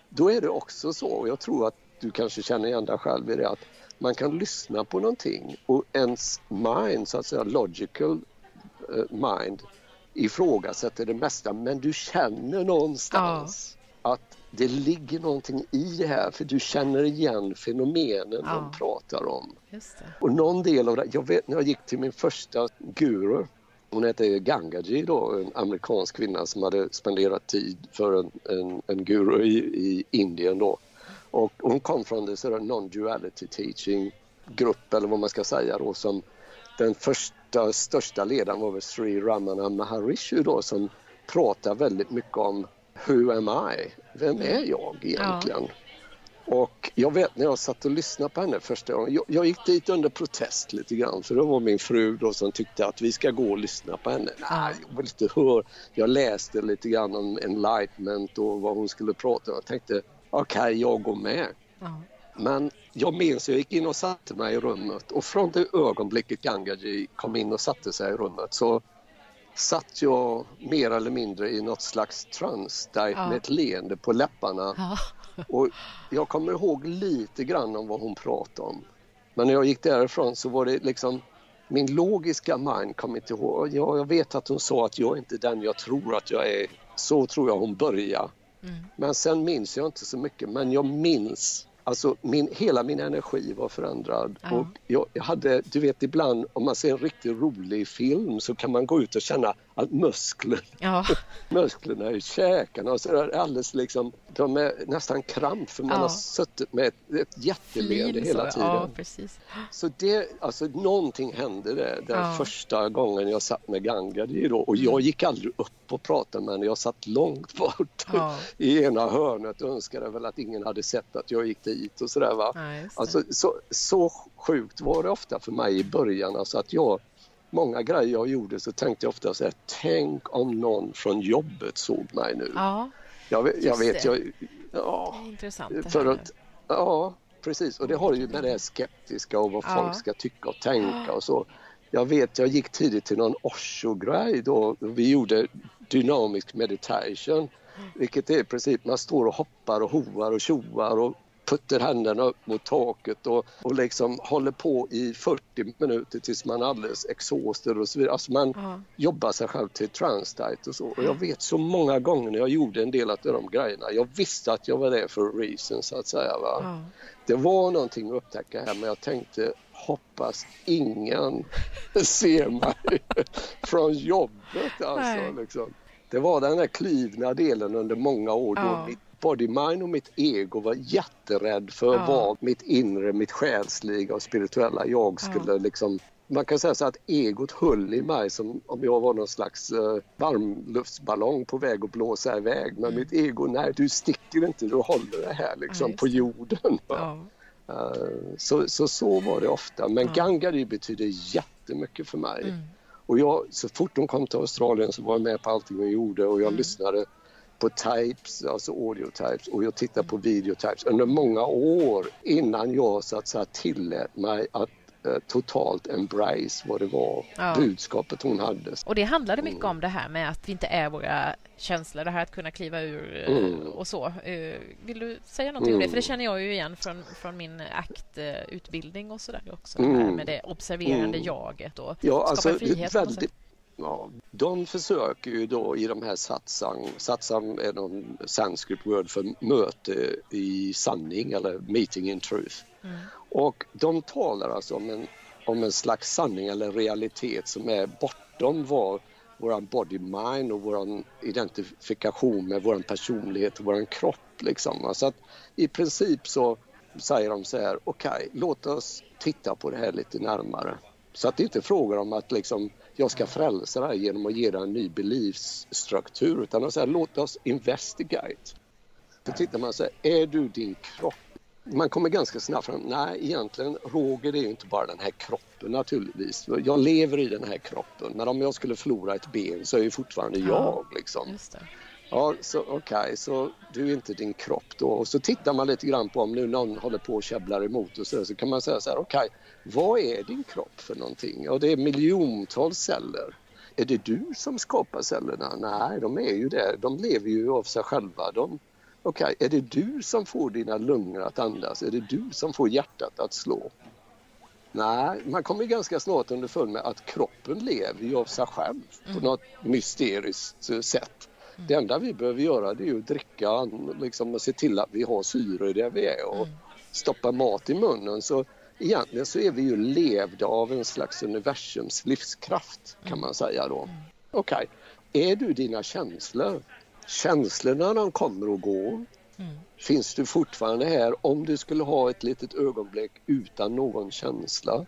då är det också så och jag tror att du kanske känner igen dig själv i det att man kan lyssna på någonting och ens mind, så att säga logical uh, mind ifrågasätter det mesta men du känner någonstans ja. att det ligger någonting i det här för du känner igen fenomenen Ja. de pratar om. Och någon del av det, jag vet när jag gick till min första guru, hon hette Gangaji då, en amerikansk kvinna som hade spenderat tid för en, en, en guru i, i Indien då. Och hon kom från det non-duality teaching grupp eller vad man ska säga då som den första största ledaren var väl Sri Ramana Maharishi då som pratar väldigt mycket om Who am I? Vem är jag egentligen? Och jag vet när jag satt och lyssnade på henne första gången, jag, jag gick dit under protest lite grann för det var min fru då som tyckte att vi ska gå och lyssna på henne. Nej, jag vill inte höra. Jag läste lite grann om enlightenment och vad hon skulle prata om. Jag tänkte okej, jag går med. Ja. Men jag minns, jag gick in och satte mig i rummet och från det ögonblicket Gangaji kom in och satte sig i rummet så satt jag mer eller mindre i något slags trans där Ja. med ett leende på läpparna. Ja. Och jag kommer ihåg lite grann om vad hon pratade om. Men när jag gick därifrån så var det liksom min logiska mind kom inte ihåg. Ja, jag vet att hon sa att jag är inte den jag tror att jag är. Så tror jag hon började. Mm. Men sen minns jag inte så mycket. Men jag minns, alltså min, hela min energi var förändrad. Ja. Och jag, jag hade, du vet ibland om man ser en riktigt rolig film så kan man gå ut och känna att muskler Ja. musklerna i käkarna och så där, alldeles liksom, de är nästan kramp för man Ja. har suttit med ett, ett jätteleende hela tiden. Ja, precis. Så det, alltså någonting hände där, den Ja. första gången jag satt med Gangadi då och jag gick aldrig upp och pratade med henne, jag satt långt bort i ena hörnet och önskade väl att ingen hade sett att jag gick dit och sådär va. Ja. Alltså, så, så sjukt var det ofta för mig i början. Alltså att jag, många grejer jag gjorde så tänkte jag ofta så här, tänk om någon från jobbet såg mig nu. Ja, jag, jag vet, det. jag, ja, det är intressant det för att, ja, precis. Och det har ju med det här skeptiska och vad Ja. folk ska tycka och tänka och så. Jag vet, jag gick tidigt till någon Osho-grej då. Vi gjorde dynamisk meditation, vilket är i princip man står och hoppar och hoar och tjoar och puttar händerna upp mot taket och, och liksom håller på i 40 minuter tills man är alldeles exhauster och så vidare. Alltså man Ja. jobbar sig själv till trans-diet och så. Och jag vet så många gånger när jag gjorde en del av de grejerna, jag visste att jag var där för a reason så att säga. Va? Ja. Det var någonting att upptäcka här men jag tänkte hoppas ingen ser mig från jobbet alltså. Liksom. Det var den där klivna delen under många år då Ja. mitt body mind och mitt ego var jätterädd för Ja. vad mitt inre, mitt själsliga och spirituella jag Ja. skulle liksom man kan säga så att egot höll i mig som om jag var någon slags uh, varmluftsballong på väg att blåsa iväg. Men Mm. mitt ego, nej du sticker inte, du håller det här liksom just på jorden. Ja. Eh, så, så så var det ofta. Men Ja. Gangari betyder jättemycket för mig. Mm. Och jag, så fort de kom till Australien så var jag med på allting de gjorde och jag Mm. lyssnade på tapes, alltså audio tapes och jag tittade på video tapes under många år innan jag så att säga tillät mig att eh, totalt embrace vad det var, Ja. budskapet hon hade. Och det handlade mycket Mm. om det här med att vi inte är våra känslor, det här att kunna kliva ur eh, Mm. och så. Eh, Vill du säga någonting om det? Mm. För det känner jag ju igen från, från min aktutbildning och så där också. Det här Mm. med det observerande Mm. jaget och Ja, skapa alltså frihet. väldigt. Ja, de försöker ju då i de här satsang, satsang är någon sanskrit word för möte i sanning eller meeting in truth. Mm. Och de talar alltså om en, om en slags sanning eller realitet som är bortom vad vår body mind och vår identifikation med vår personlighet och vår kropp. Liksom. Alltså att I princip så säger de så här, okej, låt oss titta på det här lite närmare. Så att det inte är frågan om att liksom, jag ska frälsa dig genom att ge dig en ny beliefsstruktur utan de säger, låt oss investigate. Då tittar man så här, är du din kropp? Man kommer ganska snabbt fram, nej egentligen Roger det är ju inte bara den här kroppen naturligtvis. Jag lever i den här kroppen men om jag skulle förlora ett ben så är jag fortfarande Ja. jag liksom. Ja, så okej, så du är inte din kropp då. Och så tittar man lite grann på om nu någon håller på och käbblar emot och så, där, så kan man säga så här, okej, vad är din kropp för någonting? Ja, det är miljontals celler. Är det du som skapar cellerna? Nej, de är ju det. De lever ju av sig själva. De, okej, är det du som får dina lungor att andas? Är det du som får hjärtat att slå? Nej, man kommer ganska snart underfund med att kroppen lever ju av sig själv på något mysteriskt eh, sätt. Mm. Det enda vi behöver göra det är att dricka liksom, och se till att vi har syre där vi är och mm. stoppa mat i munnen. Så egentligen så är vi ju levda av en slags universums livskraft kan man säga då. Mm. Okej, okay. är du dina känslor? Känslorna de kommer och går. Mm. Finns du fortfarande här om du skulle ha ett litet ögonblick utan någon känsla?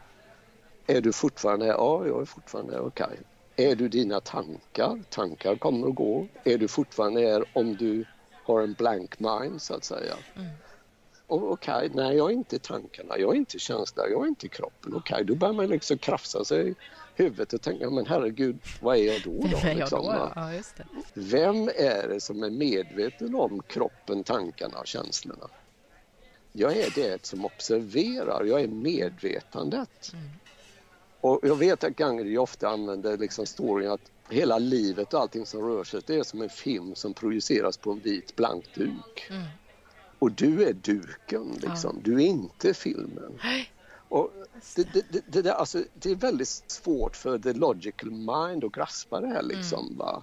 Är du fortfarande här? Ja, jag är fortfarande här. Okej. Okay. Är du dina tankar? Tankar kommer och går. Är du fortfarande här om du har en blank mind så att säga? Mm. Okej, okay, nej jag är inte tankarna, jag är inte känslan, jag är inte kroppen. Okej, okay, då börjar man liksom krafsa sig i huvudet och tänka, men herregud, vad är jag då? då? Vem är liksom, då? Ja, Vem är det som är medveten om kroppen, tankarna och känslorna? Jag är det som observerar, jag är medvetandet. Mm. Och jag vet att Gangri ofta använder liksom storyn att hela livet och allting som rör sig, det är som en film som projiceras på en vit blank duk. Mm. Och du är duken, liksom. Du är inte filmen. Och det, det, det, det, alltså, det är väldigt svårt för the logical mind att graspa det här. Liksom, mm. va?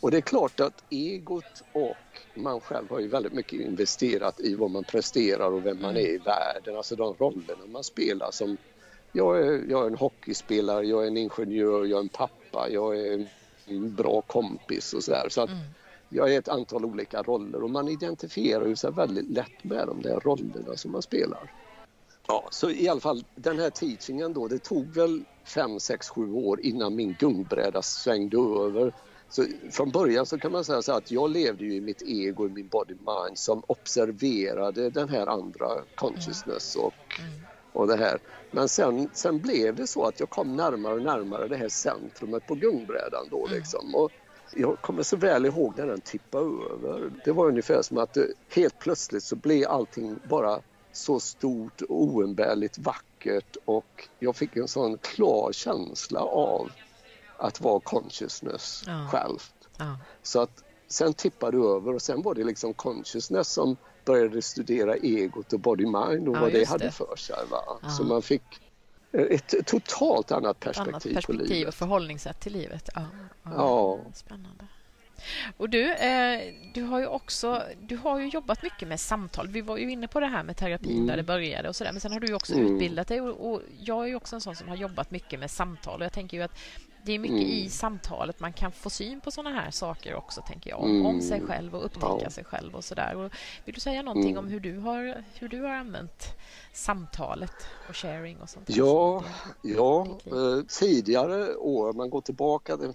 Och det är klart att egot och man själv har ju väldigt mycket investerat i vad man presterar och vem mm. man är i världen, alltså de rollerna man spelar som jag är, jag är en hockeyspelare, jag är en ingenjör, jag är en pappa, jag är en bra kompis och sådär. Så att mm. jag är ett antal olika roller och man identifierar ju sig väldigt lätt med de där rollerna som man spelar. Ja, så i alla fall den här teachingen då, det tog väl 5, 6, 7 år innan min gungbräda svängde över. Så från början så kan man säga så att jag levde ju i mitt ego, i min body mind som observerade den här andra consciousness och mm och det här. Men sen, sen blev det så att jag kom närmare och närmare det här centrumet på gungbrädan då mm. liksom. Och jag kommer så väl ihåg när den tippade över. Det var ungefär som att det, helt plötsligt så blev allting bara så stort och oumbärligt vackert och jag fick en sån klar känsla av att vara consciousness ja. själv. Ja. Så att sen tippade det över och sen var det liksom consciousness som började studera egot och body mind och ja, vad det hade för sig. Va? Så man fick ett totalt annat perspektiv, annat perspektiv på livet. och förhållningssätt till livet. Ja, ja. Spännande. Och du, eh, du har ju också du har ju jobbat mycket med samtal. Vi var ju inne på det här med terapin mm. där det började och sådär. Men sen har du också mm. utbildat dig och, och, jag är ju också en sån som har jobbat mycket med samtal och jag tänker ju att det är mycket mm. i samtalet man kan få syn på såna här saker också, tänker jag. Mm. Om sig själv och upptäcka ja. sig själv och sådär. Vill du säga någonting mm. om hur du, har, hur du har använt samtalet och sharing och sånt? Ja, ja eh, tidigare år, man går tillbaka till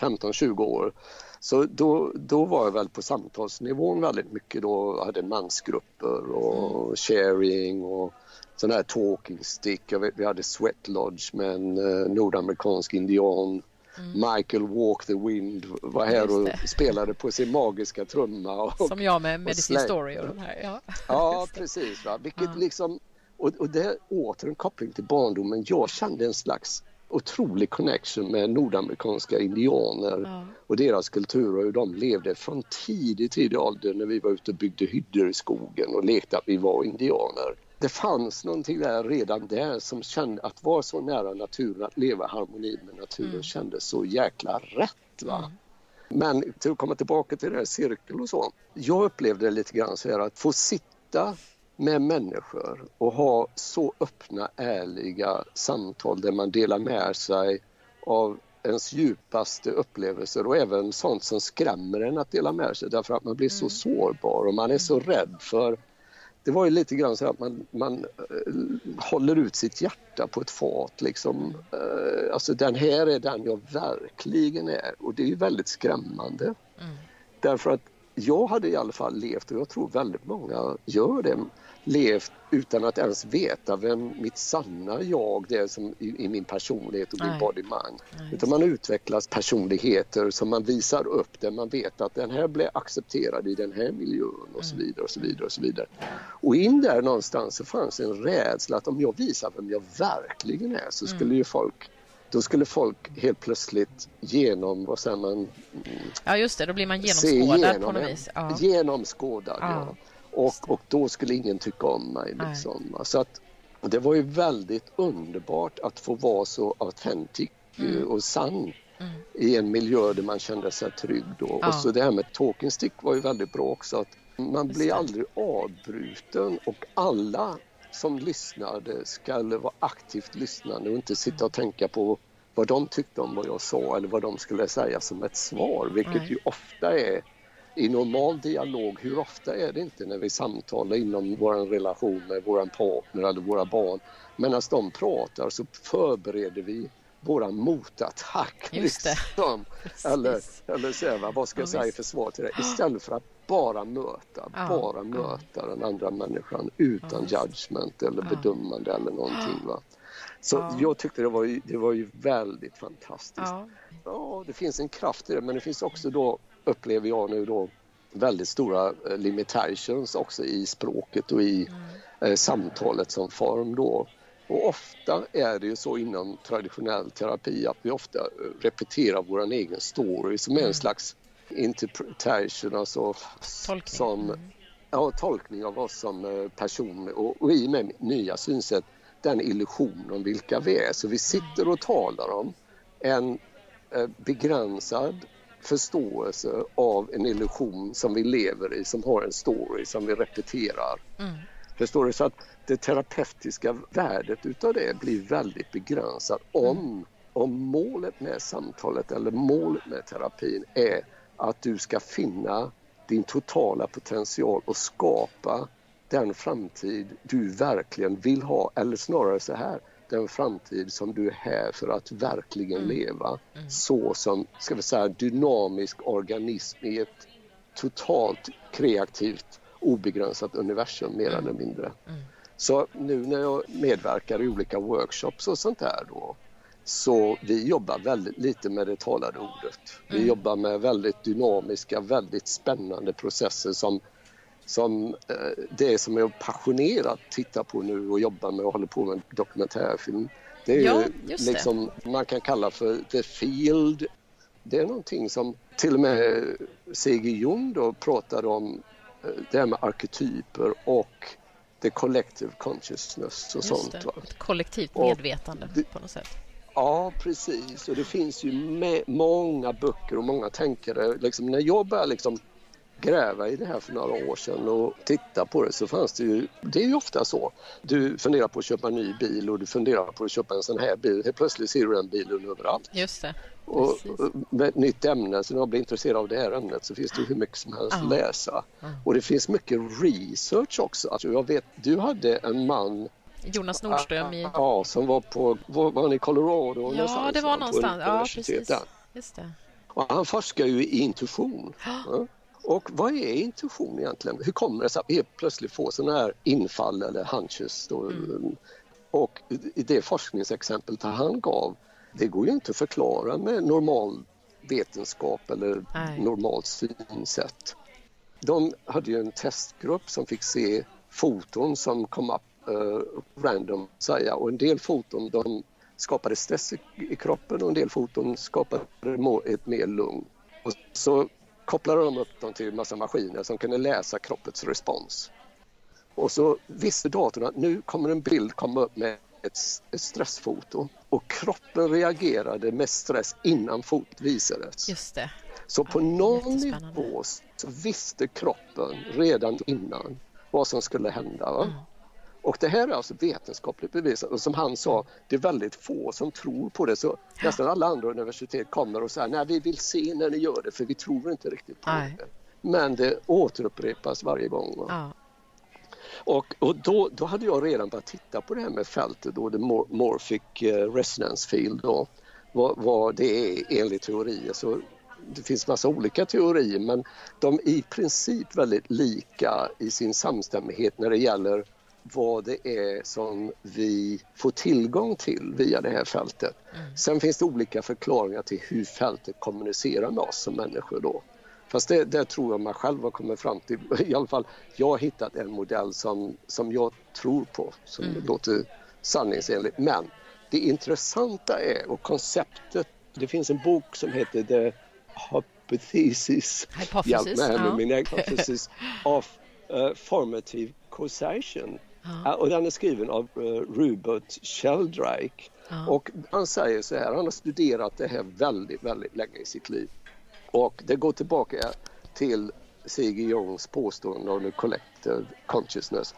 15-20 år, så då, då var jag väl på samtalsnivån väldigt mycket. Då hade mansgrupper och mm. sharing och sån här talking stick. Jag vet, vi hade Sweat Lodge med en uh, nordamerikansk indian. Mm. Michael Walk the Wind var här och spelade på sin magiska trumma. Och, Som jag med Medicine Story och de här. Ja, ja precis. Va? Vilket ja. liksom, och, och det är åter en koppling till barndomen. Jag kände en slags otrolig connection med nordamerikanska indianer ja. och deras kultur och hur de levde från tidig, tidig ålder när vi var ute och byggde hyddor i skogen och lekte att vi var indianer det fanns någonting där redan där som kände att vara så nära naturen, att leva i harmoni med naturen mm. kändes så jäkla rätt. Va? Mm. Men till att komma tillbaka till det här cirkeln och så. Jag upplevde det lite grann så här att få sitta med människor och ha så öppna, ärliga samtal där man delar med sig av ens djupaste upplevelser och även sånt som skrämmer en att dela med sig därför att man blir så mm. sårbar och man är så rädd för det var ju lite grann så att man, man uh, håller ut sitt hjärta på ett fat. Liksom. Uh, alltså den här är den jag verkligen är och det är ju väldigt skrämmande. Mm. Därför att jag hade i alla fall levt, och jag tror väldigt många gör det, levt utan att ens veta vem mitt sanna jag det är som i, i min personlighet och min body mind. Utan man utvecklas personligheter som man visar upp där man vet att den här blir accepterad i den här miljön och så mm. vidare och så vidare och så vidare. Och in där någonstans så fanns en rädsla att om jag visar vem jag verkligen är så skulle mm. ju folk då skulle folk helt plötsligt genom, vad säger man? Ja just det, då blir man genomskådad på något vis. Ja. Genomskådad, ja. ja. Och, och då skulle ingen tycka om mig. Liksom. Så att, det var ju väldigt underbart att få vara så autentisk mm. och sann mm. i en miljö där man kände sig trygg. Då. Ja. Och så det här med talking stick var ju väldigt bra också. Att man blir aldrig avbruten och alla som lyssnade skulle vara aktivt lyssnande och inte sitta och tänka på vad de tyckte om vad jag sa eller vad de skulle säga som ett svar, vilket Nej. ju ofta är i normal dialog, hur ofta är det inte när vi samtalar inom vår relation med vår partner eller våra barn. Medan de pratar så förbereder vi våran motattack. Liksom. Eller, eller så vad ska jag säga i försvar till det? Istället för att bara möta, ja, bara möta ja. den andra människan utan ja, judgment eller bedömande eller någonting. Va? Så jag tyckte det var, ju, det var ju väldigt fantastiskt. Ja. det finns en kraft i det men det finns också då, upplever jag nu då, väldigt stora eh, limitations också i språket och i mm. eh, samtalet som form då. Och ofta är det ju så inom traditionell terapi att vi ofta eh, repeterar vår egen story som är en mm. slags interpretation, alltså tolkning. Som, mm. ja, tolkning av oss som eh, person och, och i och med nya synsätt den illusion om vilka vi är. Så vi sitter och talar om en begränsad förståelse av en illusion som vi lever i, som har en story som vi repeterar. Mm. Förstår du? Så att det terapeutiska värdet utav det blir väldigt begränsat om, mm. om målet med samtalet eller målet med terapin är att du ska finna din totala potential och skapa den framtid du verkligen vill ha eller snarare så här den framtid som du är här för att verkligen mm. leva mm. så som ska vi säga dynamisk organism i ett totalt kreativt obegränsat universum mer mm. eller mindre. Mm. Så nu när jag medverkar i olika workshops och sånt där då så vi jobbar väldigt lite med det talade ordet. Vi mm. jobbar med väldigt dynamiska, väldigt spännande processer som, som eh, det som jag passionerat tittar på nu och jobbar med och håller på med dokumentärfilm. Det är ja, liksom, det. man kan kalla för the field. Det är någonting som till och med C.G. Jung då pratade om eh, det här med arketyper och the collective consciousness och Just sånt. Det. Ett kollektivt medvetande och, på något sätt. Ja, precis. Och det finns ju många böcker och många tänkare. Liksom, när jag började liksom gräva i det här för några år sedan och titta på det så fanns det ju, det är ju ofta så. Du funderar på att köpa en ny bil och du funderar på att köpa en sån här bil. Helt plötsligt ser du den bilen överallt. Just det. Och, med ett nytt ämne, så när jag blir intresserad av det här ämnet så finns det hur mycket som helst att läsa. Och det finns mycket research också. Alltså jag vet, du hade en man Jonas Nordström i... Ja, som var på, var, var han i Colorado? Ja, det var någonstans. Ja, precis. Just det. Och han forskar ju i intuition. Ja. Och vad är intuition egentligen? Hur kommer det sig att vi plötsligt får sådana här infall eller hunches? Då? Mm. Och i det forskningsexemplet han gav, det går ju inte att förklara med normal vetenskap eller Nej. normalt synsätt. De hade ju en testgrupp som fick se foton som kom upp uh, random säga och en del foton de skapade stress i, i kroppen och en del foton skapade ett mer lugn. Och så kopplade de upp dem till en massa maskiner som kunde läsa kroppens respons. Och så visste datorn att nu kommer en bild komma upp med ett, ett stressfoto och kroppen reagerade med stress innan fotot visades. Just det. Så på ja, någon nivå så visste kroppen redan innan vad som skulle hända. Mm. Och det här är alltså vetenskapligt bevisat och som han sa, det är väldigt få som tror på det. Så ja. nästan alla andra universitet kommer och säger nej vi vill se när ni gör det för vi tror inte riktigt på nej. det. Men det återupprepas varje gång. Ja. Och, och då, då hade jag redan börjat titta på det här med fältet, då, det morphic eh, resonance field, då, vad, vad det är enligt teorier. Så det finns massa olika teorier men de är i princip väldigt lika i sin samstämmighet när det gäller vad det är som vi får tillgång till via det här fältet. Mm. Sen finns det olika förklaringar till hur fältet kommunicerar med oss som människor då. Fast det, det tror jag man själv har kommit fram till. I alla fall, jag har hittat en modell som, som jag tror på, som mm. låter sanningsenligt. Men det intressanta är, och konceptet, det finns en bok som heter The Hypothesis, Hypothesis hjälp mig med min hypothesis of uh, formative causation. Ja. Och den är skriven av uh, Rupert Sheldrake Ja. Och han säger så här, han har studerat det här väldigt, väldigt länge i sitt liv. Och det går tillbaka till C.G. Jongs påstående om the collective consciousness.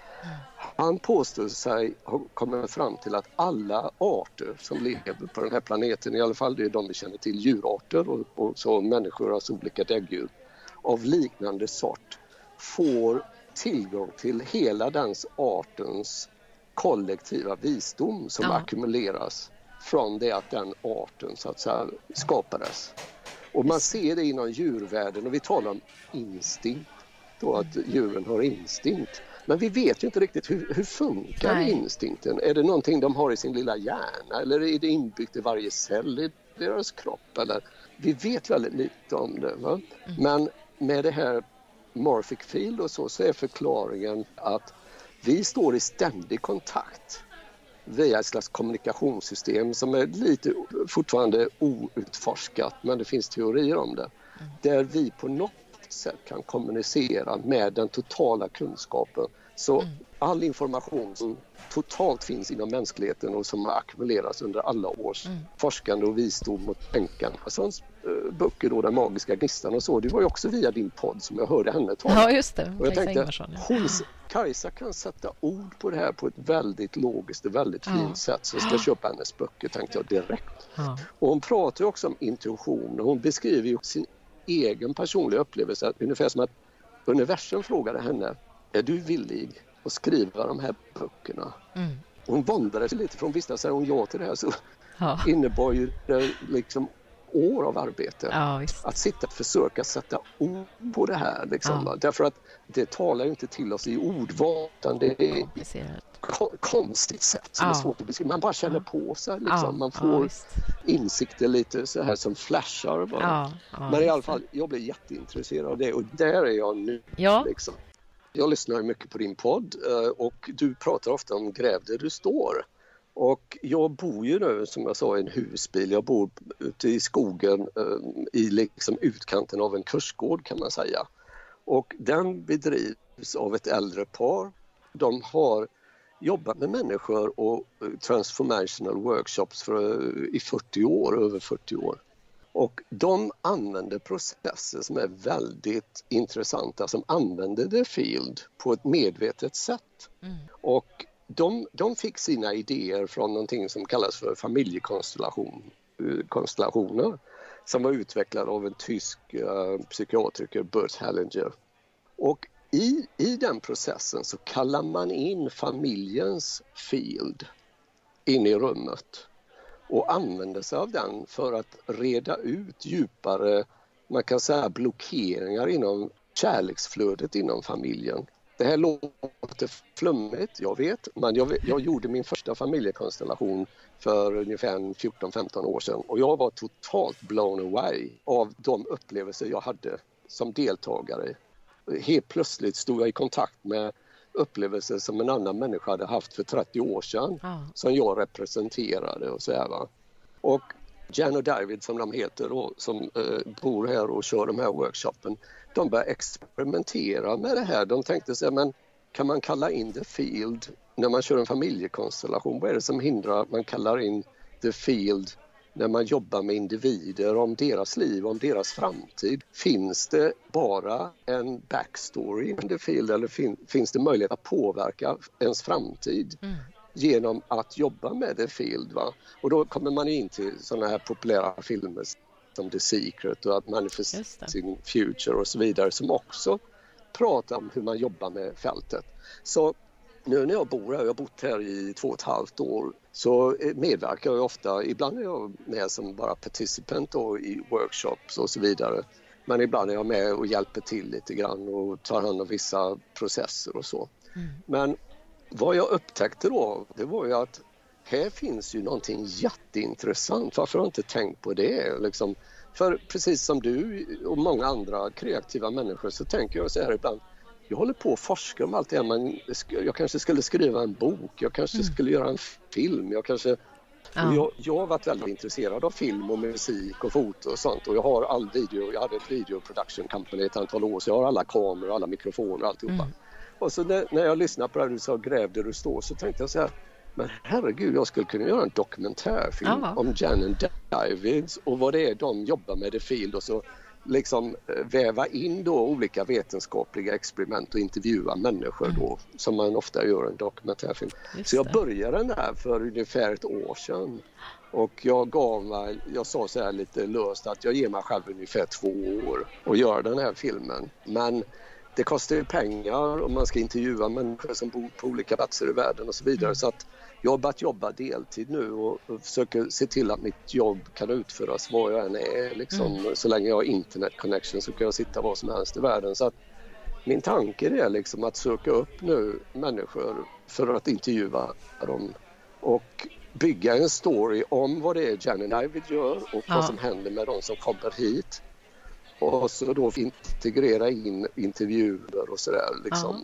Han påstår sig ha kommit fram till att alla arter som lever på den här planeten, i alla fall det är de vi känner till, djurarter och, och så människor, alltså olika däggdjur, av liknande sort får tillgång till hela den artens kollektiva visdom som ja. ackumuleras från det att den arten så att säga skapades. Och man ser det inom djurvärlden och vi talar om instinkt, då att djuren har instinkt. Men vi vet ju inte riktigt hur, hur funkar Nej. instinkten? Är det någonting de har i sin lilla hjärna eller är det inbyggt i varje cell i deras kropp? Eller? Vi vet väldigt lite om det. Mm. Men med det här morphic field och så, så är förklaringen att vi står i ständig kontakt via ett slags kommunikationssystem som är lite fortfarande outforskat men det finns teorier om det. Mm. Där vi på något sätt kan kommunicera med den totala kunskapen. Så mm. all information som totalt finns inom mänskligheten och som har ackumulerats under alla års mm. forskande och visdom och tänkande. Sånt Eh, böcker då, Den magiska gnistan och så, det var ju också via din podd som jag hörde henne tala. Ja, just det. Och jag tänkte, hon, Kajsa kan sätta ord på det här på ett väldigt logiskt och väldigt fint ja. sätt så jag ska köpa hennes böcker tänkte jag direkt. Ja. Och hon pratar också om intuition och hon beskriver ju sin egen personliga upplevelse ungefär som att universum frågade henne, är du villig att skriva de här böckerna? Mm. Hon våndade sig lite för hon visste att säger hon ja till det här så ja. innebar ju det liksom år av arbete. Ja, att sitta och försöka sätta ord på det här. Liksom, ja. Därför att det talar ju inte till oss i ordval utan det är ett konstigt sätt som är svårt att beskriva. Man bara känner på sig. Liksom. Man får insikter lite så här som flashar bara. Men i alla fall, jag blir jätteintresserad av det och där är jag nu. Liksom. Jag lyssnar mycket på din podd eh, och du pratar ofta om Gräv där du står. Och jag bor ju nu som jag sa i en husbil. Jag bor ute i skogen eh, i liksom utkanten av en kursgård kan man säga. Och den bedrivs av ett äldre par. De har jobbat med människor och eh, transformational workshops för, i 40 år, över 40 år. Och de använder processer som är väldigt intressanta, som använder the field på ett medvetet sätt. Mm. Och de, de fick sina idéer från någonting som kallas för familjekonstellationer som var utvecklad av en tysk uh, psykiatriker, Bert Hellinger. Och i, i den processen så kallar man in familjens field in i rummet och använder sig av den för att reda ut djupare, man kan säga blockeringar inom kärleksflödet inom familjen. Det här låter flummigt, jag vet, men jag, jag gjorde min första familjekonstellation för ungefär 14-15 år sedan och jag var totalt blown away av de upplevelser jag hade som deltagare. Helt plötsligt stod jag i kontakt med upplevelser som en annan människa hade haft för 30 år sedan ah. som jag representerade och så här, va? Och Jan och David som de heter då, som eh, bor här och kör de här workshopen, de började experimentera med det här. De tänkte sig, men kan man kalla in the field när man kör en familjekonstellation? Vad är det som hindrar att man kallar in the field när man jobbar med individer om deras liv, om deras framtid. Finns det bara en backstory in the field eller fin finns det möjlighet att påverka ens framtid? Mm genom att jobba med The Field. Va? Och då kommer man in till sådana här populära filmer som The Secret och att Manifesting Future och så vidare som också pratar om hur man jobbar med fältet. Så nu när jag bor här, jag har bott här i två och ett halvt år, så medverkar jag ofta, ibland är jag med som bara participant i workshops och så vidare. Men ibland är jag med och hjälper till lite grann och tar hand om vissa processer och så. Mm. Men vad jag upptäckte då, det var ju att här finns ju någonting jätteintressant. Varför har jag inte tänkt på det? Liksom, för precis som du och många andra kreativa människor så tänker jag så här ibland. Jag håller på att forska om allt det här. Men jag kanske skulle skriva en bok, jag kanske mm. skulle göra en film, jag kanske Ja. Jag, jag, har varit väldigt intresserad av film och musik och foto och sånt och jag har all video, jag hade ett video production company ett antal år så jag har alla kameror, alla mikrofoner och alltihopa. Mm. Och så när, när jag lyssnade på det du sa gräv där du står så tänkte jag så här men herregud, jag skulle kunna göra en dokumentärfilm Aha. om Jan and Davids och vad det är de jobbar med i Field och så liksom eh, väva in då olika vetenskapliga experiment och intervjua människor då som man ofta gör i en dokumentärfilm. Just Så jag det. började den där för ungefär ett år sedan och jag gav mig, jag sa så här lite löst att jag ger mig själv ungefär två år att göra den här filmen. Men det kostar ju pengar och man ska intervjua människor som bor på olika platser i världen och så vidare. Så att jag har börjat jobba deltid nu och, försöker se till att mitt jobb kan utföras var jag än är. Liksom. Så länge jag har internet connection så kan jag sitta var som helst i världen. Så att min tanke är liksom att söka upp nu människor för att intervjua dem och bygga en story om vad det är Jan and David gör och Ja. vad som händer med de som kommer hit. Och så då integrera in intervjuer och sådär. Liksom.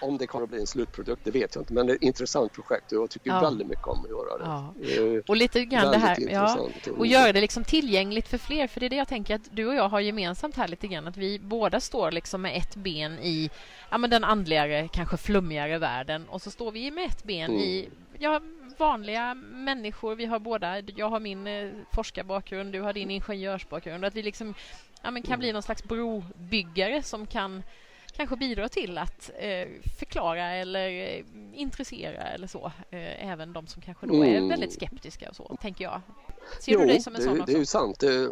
Om det kommer att bli en slutprodukt, det vet jag inte. Men det är ett intressant projekt och jag tycker Ja. väldigt mycket om att göra det. Ja. Och lite grann det här, ja, och göra det liksom tillgängligt för fler. För det är det jag tänker att du och jag har gemensamt här lite grann. Att vi båda står liksom med ett ben i ja, men den andligare, kanske flummigare världen. Och så står vi med ett ben Mm. i ja, vanliga människor. Vi har båda, jag har min eh, forskarbakgrund, du har din ingenjörsbakgrund. Att vi liksom ja, men kan bli någon slags brobyggare som kan kanske bidra till att eh, förklara eller eh, intressera eller så. Eh, även de som kanske då är Mm. väldigt skeptiska och så, tänker jag. Ser du dig som en det, sån det också? Mm. är ju sant. Det,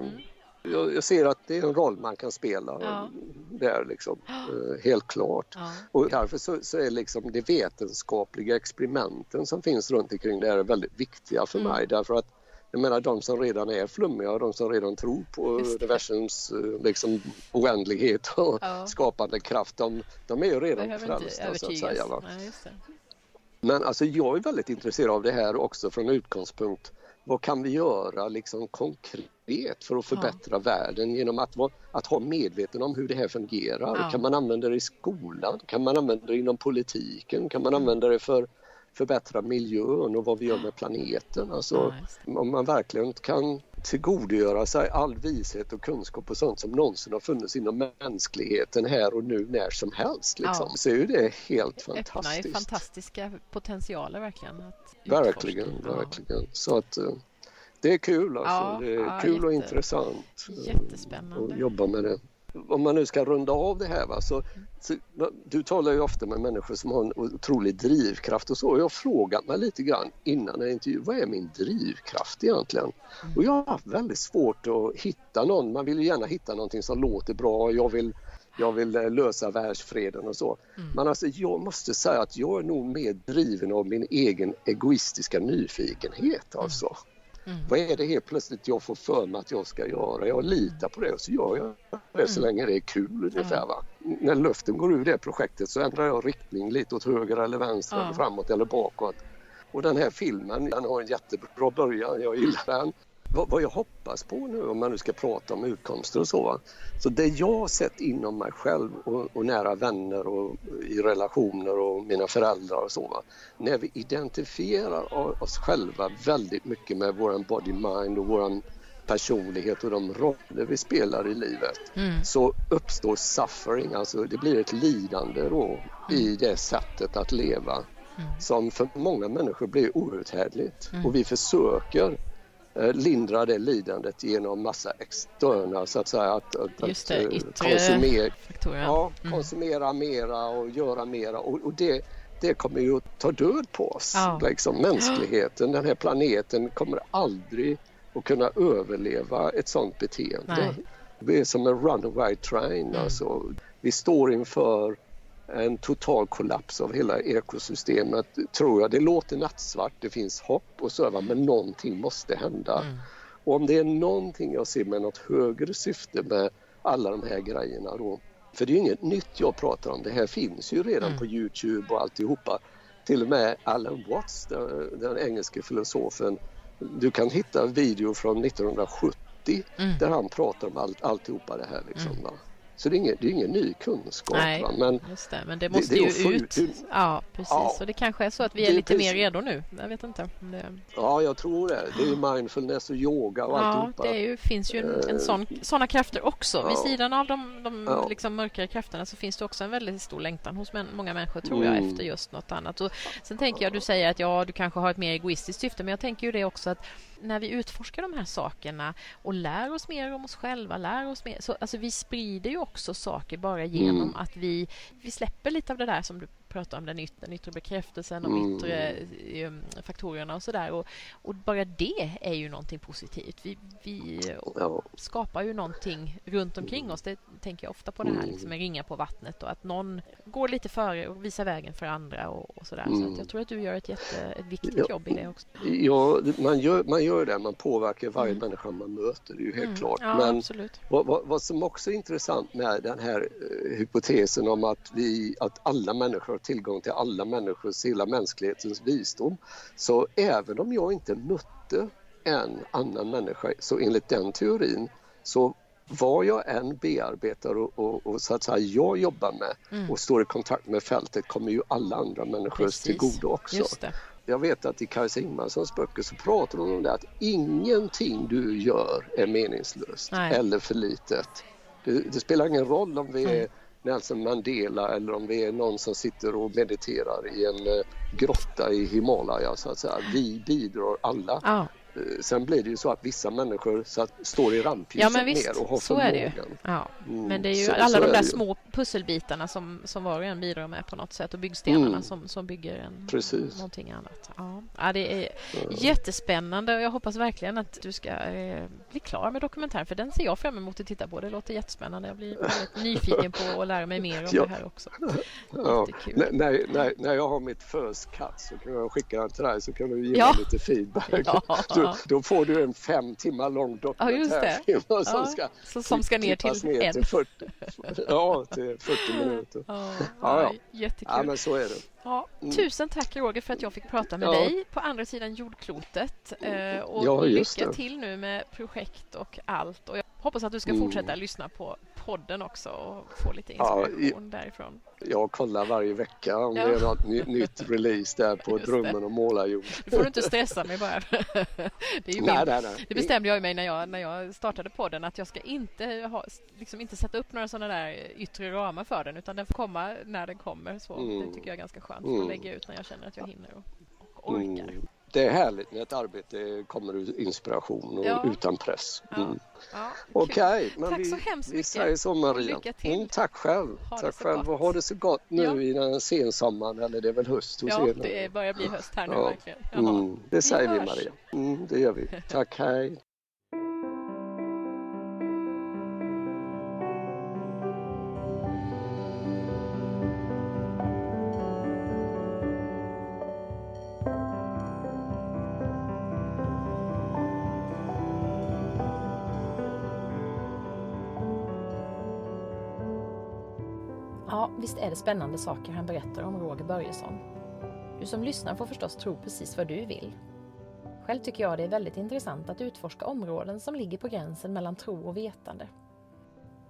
jag, jag ser att det är en roll man kan spela Ja. där liksom, eh, helt klart. Ja. Och därför så, så är liksom de vetenskapliga experimenten som finns runt omkring det här väldigt viktiga för Mm. mig därför att jag menar de som redan är flummiga och de som redan tror på universums eh, liksom, oändlighet och Ja. skapande kraft de, de är ju redan frälsta så att säga. Va? Nej. Men alltså jag är väldigt intresserad av det här också från utgångspunkt vad kan vi göra liksom konkret för att förbättra världen genom att, att ha medveten om hur det här fungerar? Ja. Kan man använda det i skolan? Kan man använda det inom politiken? Kan man använda det för förbättra miljön och vad vi gör med planeten? Alltså, om man verkligen kan tillgodogöra sig all vishet och kunskap och sånt som någonsin har funnits inom mänskligheten här och nu när som helst liksom, Ja. så är ju det helt Öppnar ju fantastiskt. fantastiska potentialer verkligen. Verkligen, verkligen. Så att eh, det är kul alltså. Ja, det är ja, kul och jätte- intressant eh, Jättespännande. att jobba med det. Om man nu ska runda av det här va, så, så du talar ju ofta med människor som har en otrolig drivkraft och så. Jag har frågat mig lite grann innan en intervju, vad är min drivkraft egentligen? Mm. Och jag har haft väldigt svårt att hitta någon, man vill ju gärna hitta någonting som låter bra, jag vill jag vill eh, lösa världsfreden och så. Mm. Men alltså, jag måste säga att jag är nog mer driven av min egen egoistiska nyfikenhet. Alltså. Mm. Vad är det helt plötsligt jag får för mig att jag ska göra? Jag litar på det och så gör jag det så länge det är kul ungefär. Va? När luften går ur det projektet så ändrar jag riktning lite åt höger eller vänster, eller framåt eller bakåt. Och den här filmen, den har en jättebra början, jag gillar den. Vad, vad jag hoppas på nu om man nu ska prata om utkomster och så. Va? Så det jag har sett inom mig själv och, och nära vänner och i relationer och mina föräldrar och så. Va? När vi identifierar oss själva väldigt mycket med våran body mind och våran personlighet och de roller vi spelar i livet Mm. så uppstår suffering, alltså det blir ett lidande då i det sättet att leva som för många människor blir outhärdligt och vi försöker lindra det lidandet genom massa externa så att säga att, att, Just det, eh, yttre konsumera, faktorer. ja, Mm. konsumera mera och göra mera och, och det, det kommer ju att ta död på oss. Ja. Liksom, mänskligheten, den här planeten kommer aldrig att kunna överleva ett sådant beteende. Nej. Vi är som en runaway train. Mm. Alltså. Vi står inför en total kollaps av hela ekosystemet, tror jag. Det låter nattsvart, det finns hopp och så, men någonting måste hända. Mm. Och om det är någonting jag ser med något högre syfte med alla de här grejerna då, för det är ju inget nytt jag pratar om, det här finns ju redan Mm. på Youtube och alltihopa. Till och med Alan Watts, den, den engelske filosofen, du kan hitta video från 1970 Mm. där han pratar om allt, alltihopa det här. Liksom, va? Så det är ingen, det är ingen ny kunskap. Nej? Men, det. Men det måste det är ju ut. ut- Ja, precis. Ja. Och det kanske är så att vi Det är lite mer redo nu. Jag vet inte. Det... ja, jag tror det. Det är ju mindfulness och yoga och Ja, alltihopa. det är ju, finns ju en, en sån, såna krafter också. Vid ja. sidan av de, de Ja. liksom mörkare krafterna så finns det också en väldigt stor längtan hos många människor tror jag Mm. efter just något annat. Och sen tänker jag, du säger att ja, du kanske har ett mer egoistiskt syfte, men jag tänker ju det också att när vi utforskar de här sakerna och lär oss mer om oss själva, lär oss mer, så alltså vi sprider ju också saker bara genom Mm. att vi, vi släpper lite av det där som du pratar om, den yttre, den yttre bekräftelsen, de Mm. yttre eh, faktorerna och sådär. Och, och bara det är ju någonting positivt. Vi, vi Ja. skapar ju någonting runt omkring oss. Det tänker jag ofta på det här Mm. liksom, med ringa på vattnet och att någon går lite före och visar vägen för andra och, och sådär. Så Mm. jag tror att du gör ett, jätte, ett viktigt Ja. jobb i det också. Ja, man gör, man gör det. Man påverkar varje människa man möter. Det är ju helt Mm. klart. Ja, Men. Vad, vad, vad som också är intressant med den här eh, hypotesen om att, vi, att alla människor tillgång till alla människors, hela mänsklighetens visdom. Så även om jag inte mötte en annan människa, så enligt den teorin så vad jag än bearbetar och, och, och så att säga jag jobbar med Mm. och står i kontakt med fältet kommer ju alla andra människor till godo också. Jag vet att i Kajsa Ingmarssons böcker så pratar hon om det att ingenting du gör är meningslöst Nej. eller för litet. Det, det spelar ingen roll om vi är Mm. Nelson alltså Mandela eller om det är någon som sitter och mediterar i en eh, grotta i Himalaya så att säga. Vi bidrar alla. Ja. Eh, Sen blir det ju så att vissa människor så att, står i ja, rampljuset men visst. mer och har Så är det ju. förmågan. Ja. Mm, Men det är ju så- alla så de är där små pusselbitarna som, som var och en bidrar med på något sätt och byggstenarna Mm. som, som bygger en, Precis. någonting annat. Ja. Ja, det är jättespännande och jag hoppas verkligen att du ska eh, bli klar med dokumentären för den ser jag fram emot att titta på. Det låter jättespännande. Jag blir nyfiken på att lära mig mer om Ja. det här också. Ja, när, när, när, jag har mitt first cut så kan jag skicka den till dig så kan du ge Ja. mig lite feedback. Ja. Då, får du en fem timmar lång Ja, dokumentärfilm som, Ja, ska, så, som ska ner till ner en. till 40, ja, till 40 minuter. Ja, Ja. Jättekul. Ja, men så är det. Ja, Mm. tusen tack Roger för att jag fick prata med Ja. dig på andra sidan jordklotet. Eh, och Ja, lycka det. till nu med projekt och allt. Och jag hoppas att du ska Mm. fortsätta lyssna på podden också och få lite Ja, inspiration därifrån. Jag kollar varje vecka om Ja. det är något ny, nytt release där på Just. Drömmen om målarjord. Du får inte stressa mig bara. det, är Nej, nej, nej. det bestämde jag mig när jag, när jag startade podden att jag ska inte, ha, liksom inte sätta upp några sådana där yttre ramar för den utan den får komma när den kommer. Så Mm. Det tycker jag är ganska skönt. Mm. Att lägga ut när jag känner att jag hinner och, och orkar. Mm. Det är härligt när ett arbete kommer ur inspiration och Ja. utan press. Ja. Mm. Ja. Okej, men Tack vi, så hemskt vi säger så Maria. lycka till. Mm, tack själv. Ha tack själv gott. och ha det så gott nu Ja. i den sensommaren eller det är väl höst hos Ja, er nu? det börjar bli höst här nu Ja. verkligen. Mm, det säger vi hörs. Maria. Mm, det gör vi. Tack, hej. Det spännande saker han berättar om Roger Börjesson. Du som lyssnar får förstås tro precis vad du vill. Själv tycker jag det är väldigt intressant att utforska områden som ligger på gränsen mellan tro och vetande.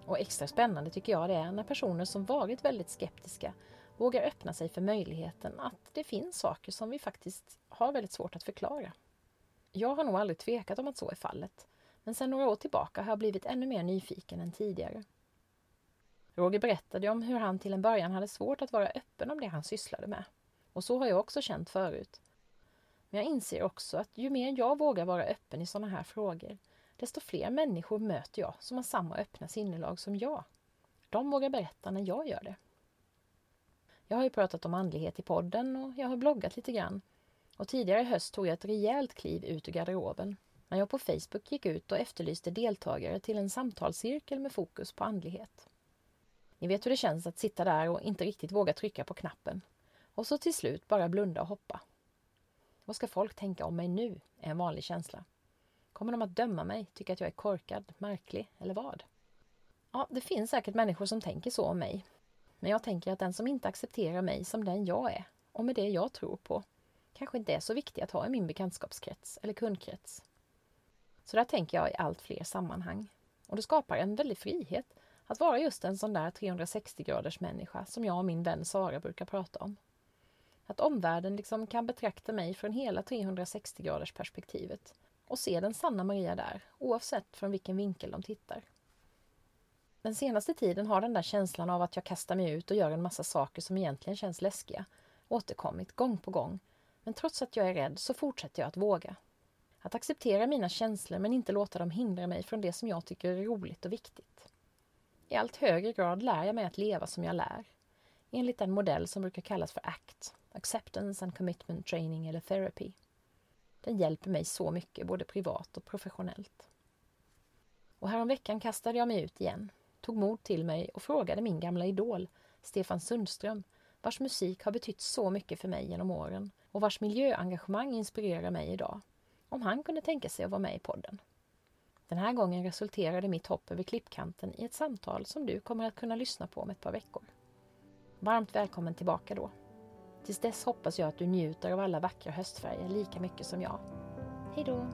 Och extra spännande tycker jag det är när personer som varit väldigt skeptiska vågar öppna sig för möjligheten att det finns saker som vi faktiskt har väldigt svårt att förklara. Jag har nog aldrig tvekat om att så är fallet, men sedan några år tillbaka har jag blivit ännu mer nyfiken än tidigare. Roger berättade om hur han till en början hade svårt att vara öppen om det han sysslade med. Och så har jag också känt förut. Men jag inser också att ju mer jag vågar vara öppen i sådana här frågor, desto fler människor möter jag som har samma öppna sinnelag som jag. De vågar berätta när jag gör det. Jag har ju pratat om andlighet i podden och jag har bloggat lite grann. Och tidigare i höst tog jag ett rejält kliv ut ur garderoben när jag på Facebook gick ut och efterlyste deltagare till en samtalscirkel med fokus på andlighet. Ni vet hur det känns att sitta där och inte riktigt våga trycka på knappen. Och så till slut bara blunda och hoppa. Vad ska folk tänka om mig nu? är en vanlig känsla. Kommer de att döma mig, tycka att jag är korkad, märklig eller vad? Ja, det finns säkert människor som tänker så om mig. Men jag tänker att den som inte accepterar mig som den jag är och med det jag tror på kanske inte är så viktig att ha i min bekantskapskrets eller kundkrets. Så där tänker jag i allt fler sammanhang. Och det skapar en väldig frihet att vara just en sån där 360 graders människa som jag och min vän Sara brukar prata om. Att omvärlden liksom kan betrakta mig från hela 360 graders perspektivet och se den sanna Maria där, oavsett från vilken vinkel de tittar. Den senaste tiden har den där känslan av att jag kastar mig ut och gör en massa saker som egentligen känns läskiga återkommit gång på gång. Men trots att jag är rädd så fortsätter jag att våga. Att acceptera mina känslor men inte låta dem hindra mig från det som jag tycker är roligt och viktigt. I allt högre grad lär jag mig att leva som jag lär. Enligt den modell som brukar kallas för ACT, Acceptance and Commitment Training eller Therapy. Den hjälper mig så mycket, både privat och professionellt. Och häromveckan kastade jag mig ut igen, tog mod till mig och frågade min gamla idol, Stefan Sundström, vars musik har betytt så mycket för mig genom åren och vars miljöengagemang inspirerar mig idag, om han kunde tänka sig att vara med i podden. Den här gången resulterade mitt hopp över klippkanten i ett samtal som du kommer att kunna lyssna på om ett par veckor. Varmt välkommen tillbaka då. Tills dess hoppas jag att du njuter av alla vackra höstfärger lika mycket som jag. Hej då!